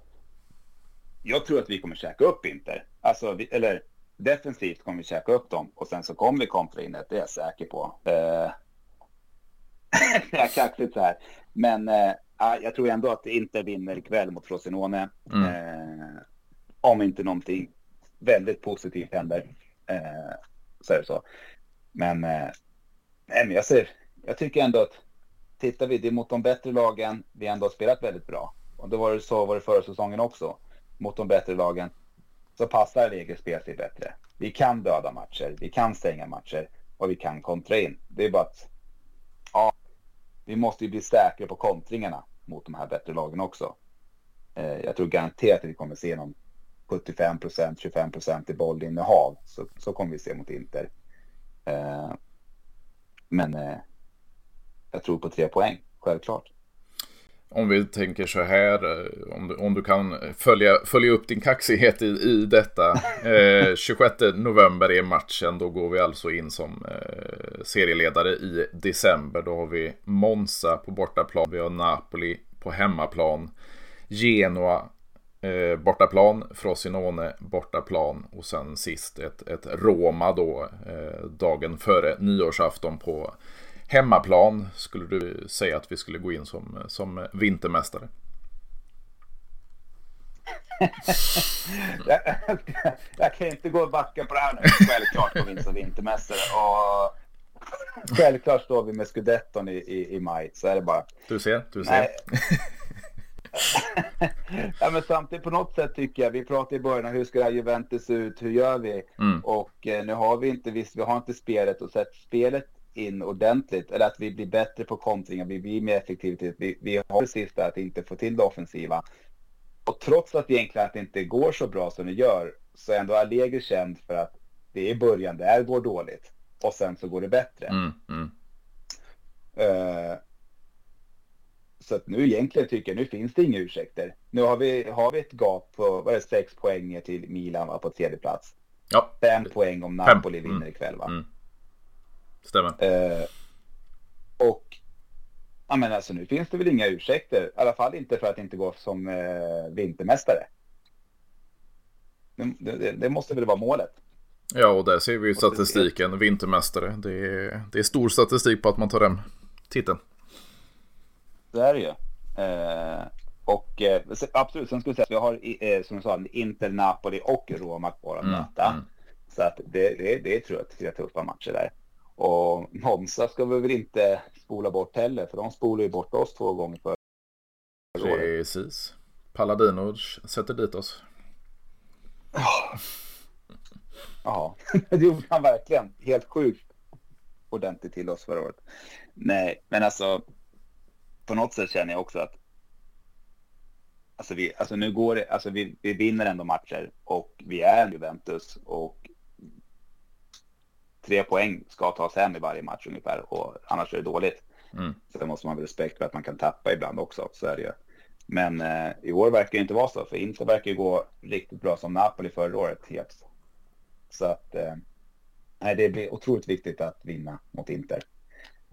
jag tror att vi kommer käka upp Inter. Alltså, vi, eller defensivt kommer vi käka upp dem och sen så kommer vi kontra in det, det är jag säker på. Eh, det är kaxigt så här. Men eh, jag tror ändå att Inter vinner ikväll mot Frosinone. Mm. Eh, om inte någonting väldigt positivt händer. Eh, så är det så. Men, eh, nej, men jag, ser, jag tycker ändå att tittar vi det mot de bättre lagen, vi ändå har spelat väldigt bra. Och då var det så var det förra säsongen också mot de bättre lagen så passar Allegris spelstil bättre. Vi kan döda matcher, vi kan stänga matcher och vi kan kontra in. Det är bara att ja, vi måste ju bli säkra på kontringarna mot de här bättre lagen också. Eh, jag tror garanterat att vi kommer se någon 75 procent, 25 procent i bollinnehav. Så, så kommer vi se mot Inter. Eh, men eh, jag tror på tre poäng, självklart. Om vi tänker så här, eh, om du, om du kan följa, följa upp din kaxighet i, i detta. Eh, 26 november är matchen, då går vi alltså in som eh, serieledare i december. Då har vi Monza på bortaplan, vi har Napoli på hemmaplan, Genoa eh, bortaplan, Frosinone bortaplan och sen sist ett, ett Roma då eh, dagen före nyårsafton på hemmaplan. Skulle du säga att vi skulle gå in som, som vintermästare? jag, jag, kan inte gå och backa på det här nu. Självklart går vi in som vintermästare. Och självklart står vi med scudetton i, i, i maj. Så är det bara. Du ser, du ser. ja, men samtidigt på något sätt tycker jag, vi pratade i början hur ska det här Juventus se ut, hur gör vi? Mm. Och eh, nu har vi inte, visst vi har inte spelet och sett spelet in ordentligt, eller att vi blir bättre på kontringar, vi blir mer effektivitet, vi, vi har det att inte få till det offensiva. Och trots att egentligen att det inte går så bra som det gör, så är ändå Allegri känd för att det är i början där går dåligt och sen så går det bättre. Mm, mm. Uh, så att nu egentligen tycker jag, nu finns det inga ursäkter. Nu har vi, har vi ett gap på, vad är det, sex poäng till Milan va, på tredje plats. Ja. Fem poäng om Napoli Fem. vinner mm. ikväll va. Mm. Stämmer. Eh, och ja men alltså nu finns det väl inga ursäkter. I alla fall inte för att inte gå som eh, vintermästare. Det, det, det, måste väl vara målet. Ja, och där ser vi ju statistiken. Vintermästare. Det är, det är stor statistik på att man tar hem titeln. Det är det ju. Eh, och eh, absolut, sen skulle jag säga att vi har eh, som jag sa, Inter, Napoli och Roma kvar att mm, möta. Mm. Så att det, det, det tror jag är tre tuffa matcher där. Och Monza ska vi väl inte spola bort heller, för de spolar ju bort oss två gånger för Precis. Paladino sätter dit oss. Ja, ja. det gjorde han verkligen. Helt sjukt ordentligt till oss förra året. Nej, men alltså på något sätt känner jag också att Alltså, vi, alltså nu går det, alltså vi, vi vinner ändå matcher och vi är Juventus och tre poäng ska tas hem i varje match ungefär och annars är det dåligt. Mm. Så det måste man ha respekt för att man kan tappa ibland också, så är det ju. Men eh, i år verkar det inte vara så, för Inter verkar ju gå riktigt bra som Napoli förra året. Helt. Så att eh, det blir otroligt viktigt att vinna mot Inter.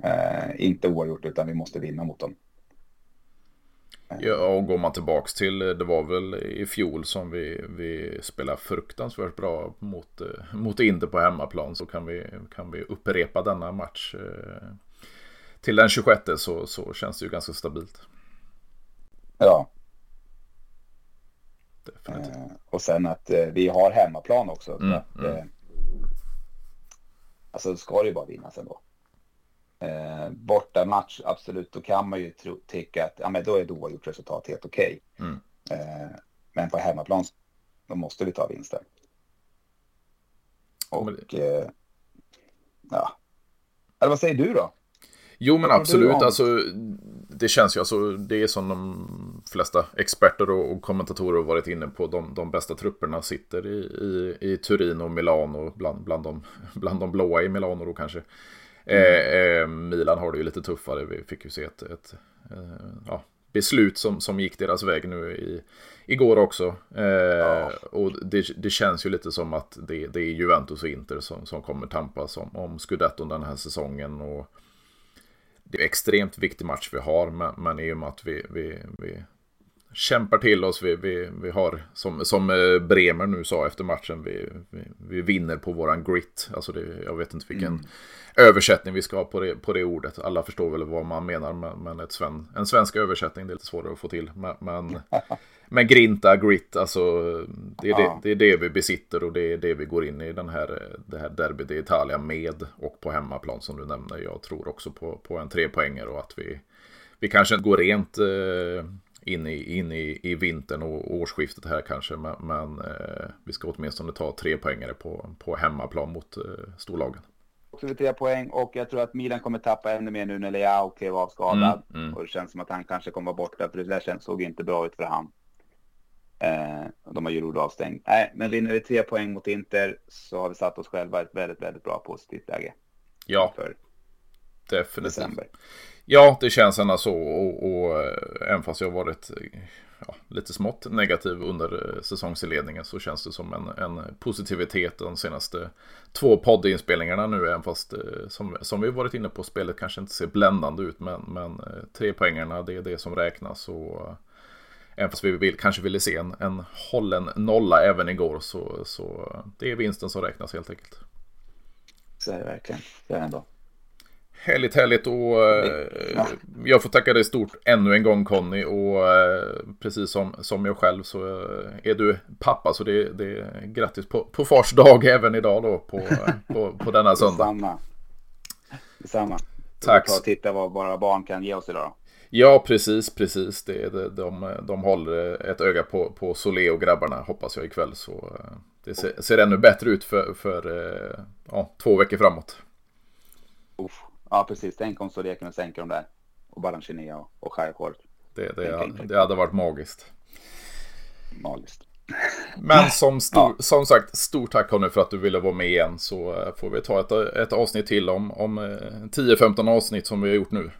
Eh, inte oavgjort, utan vi måste vinna mot dem. Ja, och går man tillbaks till, det var väl i fjol som vi, vi spelade fruktansvärt bra mot, eh, mot Inter på hemmaplan. Så kan vi, kan vi upprepa denna match eh, till den 26 så, så känns det ju ganska stabilt. Ja. Definitivt. Eh, och sen att eh, vi har hemmaplan också. Mm, att, mm. Eh, alltså ska det ju bara vinnas ändå. Eh, borta match, absolut, då kan man ju tro, tycka att ja, men då är oavgjort resultat helt okej. Okay. Mm. Eh, men på hemmaplan, då måste vi ta vinsten. Och eh, ja, eller vad säger du då? Jo men absolut, alltså det känns ju, alltså det är som de flesta experter och, och kommentatorer har varit inne på, de, de bästa trupperna sitter i, i, i Turin och Milano, bland, bland, de, bland de blåa i Milano då kanske. Mm. Milan har det ju lite tuffare. Vi fick ju se ett, ett eh, ja, beslut som, som gick deras väg nu i, igår också. Eh, ja. Och det, det, känns ju lite som att det, det är Juventus och Inter som, som kommer tampas om, om scudetton den här säsongen. Och det är en extremt viktig match vi har, men, men i och med att vi, vi, vi kämpar till oss. Vi, vi, vi har, som, som eh, Bremer nu sa efter matchen, vi, vi, vi vinner på våran grit. Alltså det, jag vet inte vilken mm. översättning vi ska ha på det, på det ordet. Alla förstår väl vad man menar, men, men ett sven, en svensk översättning det är lite svårare att få till. Men, men, men grinta, grit, alltså det är, det, det är det vi besitter och det är det vi går in i den här, det här derby de Italia med och på hemmaplan som du nämnde. Jag tror också på, på en trepoängare och att vi, vi kanske går rent eh, in i, in i, i vintern och årsskiftet här kanske. Men, men eh, vi ska åtminstone ta tre poängare på, på hemmaplan mot eh, storlagen. också för tre poäng och jag tror att Milan kommer tappa ännu mer nu när Leao klev av skadad. Mm, mm. Och det känns som att han kanske kommer vara borta för det där känns, såg inte bra ut för han. Eh, de har ju Giroud avstängd. Nej, men vinner vi tre poäng mot Inter så har vi satt oss själva i ett väldigt, väldigt bra positivt läge. Ja, för definitivt. December. Ja, det känns ändå så och, och eh, även fast jag har varit ja, lite smått negativ under eh, säsongsinledningen så känns det som en, en positivitet de senaste två poddinspelningarna nu. Även fast eh, som, som vi varit inne på spelet kanske inte ser bländande ut. Men, men tre poängarna det är det som räknas. Och, även fast vi vill, kanske ville se en, en hållen nolla även igår så, så det är vinsten som räknas helt enkelt. Så är det verkligen. Det är det ändå. Härligt, härligt och eh, ja. jag får tacka dig stort ännu en gång Conny och eh, precis som, som jag själv så eh, är du pappa så det, det är grattis på, på fars dag även idag då på, på, på denna söndag. Detsamma. Detsamma. Tack. Ta och titta vad våra barn kan ge oss idag. Ja, precis, precis. Det, det, de, de håller ett öga på, på Solé och grabbarna hoppas jag ikväll. Så det ser, ser ännu bättre ut för, för ja, två veckor framåt. Uff. Ja, precis. Tänk om Solé kunde sänka dem där. Och Balanchenia och, och Kajkort. Det, det, det hade varit magiskt. Magiskt. Men som, stor, ja. som sagt, stort tack Conny för att du ville vara med igen. Så eh, får vi ta ett, ett avsnitt till om, om 10-15 eh, avsnitt som vi har gjort nu.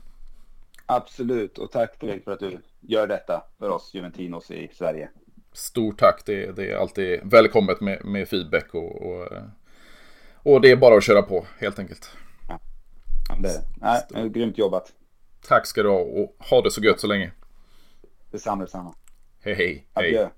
Absolut, och tack Fredrik för att du gör detta för oss Juventinos i Sverige. Stort tack, det, det är alltid välkommet med, med feedback och, och, eh, och det är bara att köra på helt enkelt. Det är det. Nej, grymt jobbat. Tack ska du ha och ha det så gött så länge. Detsamma, detsamma. Hej, hej. Adjö. hej.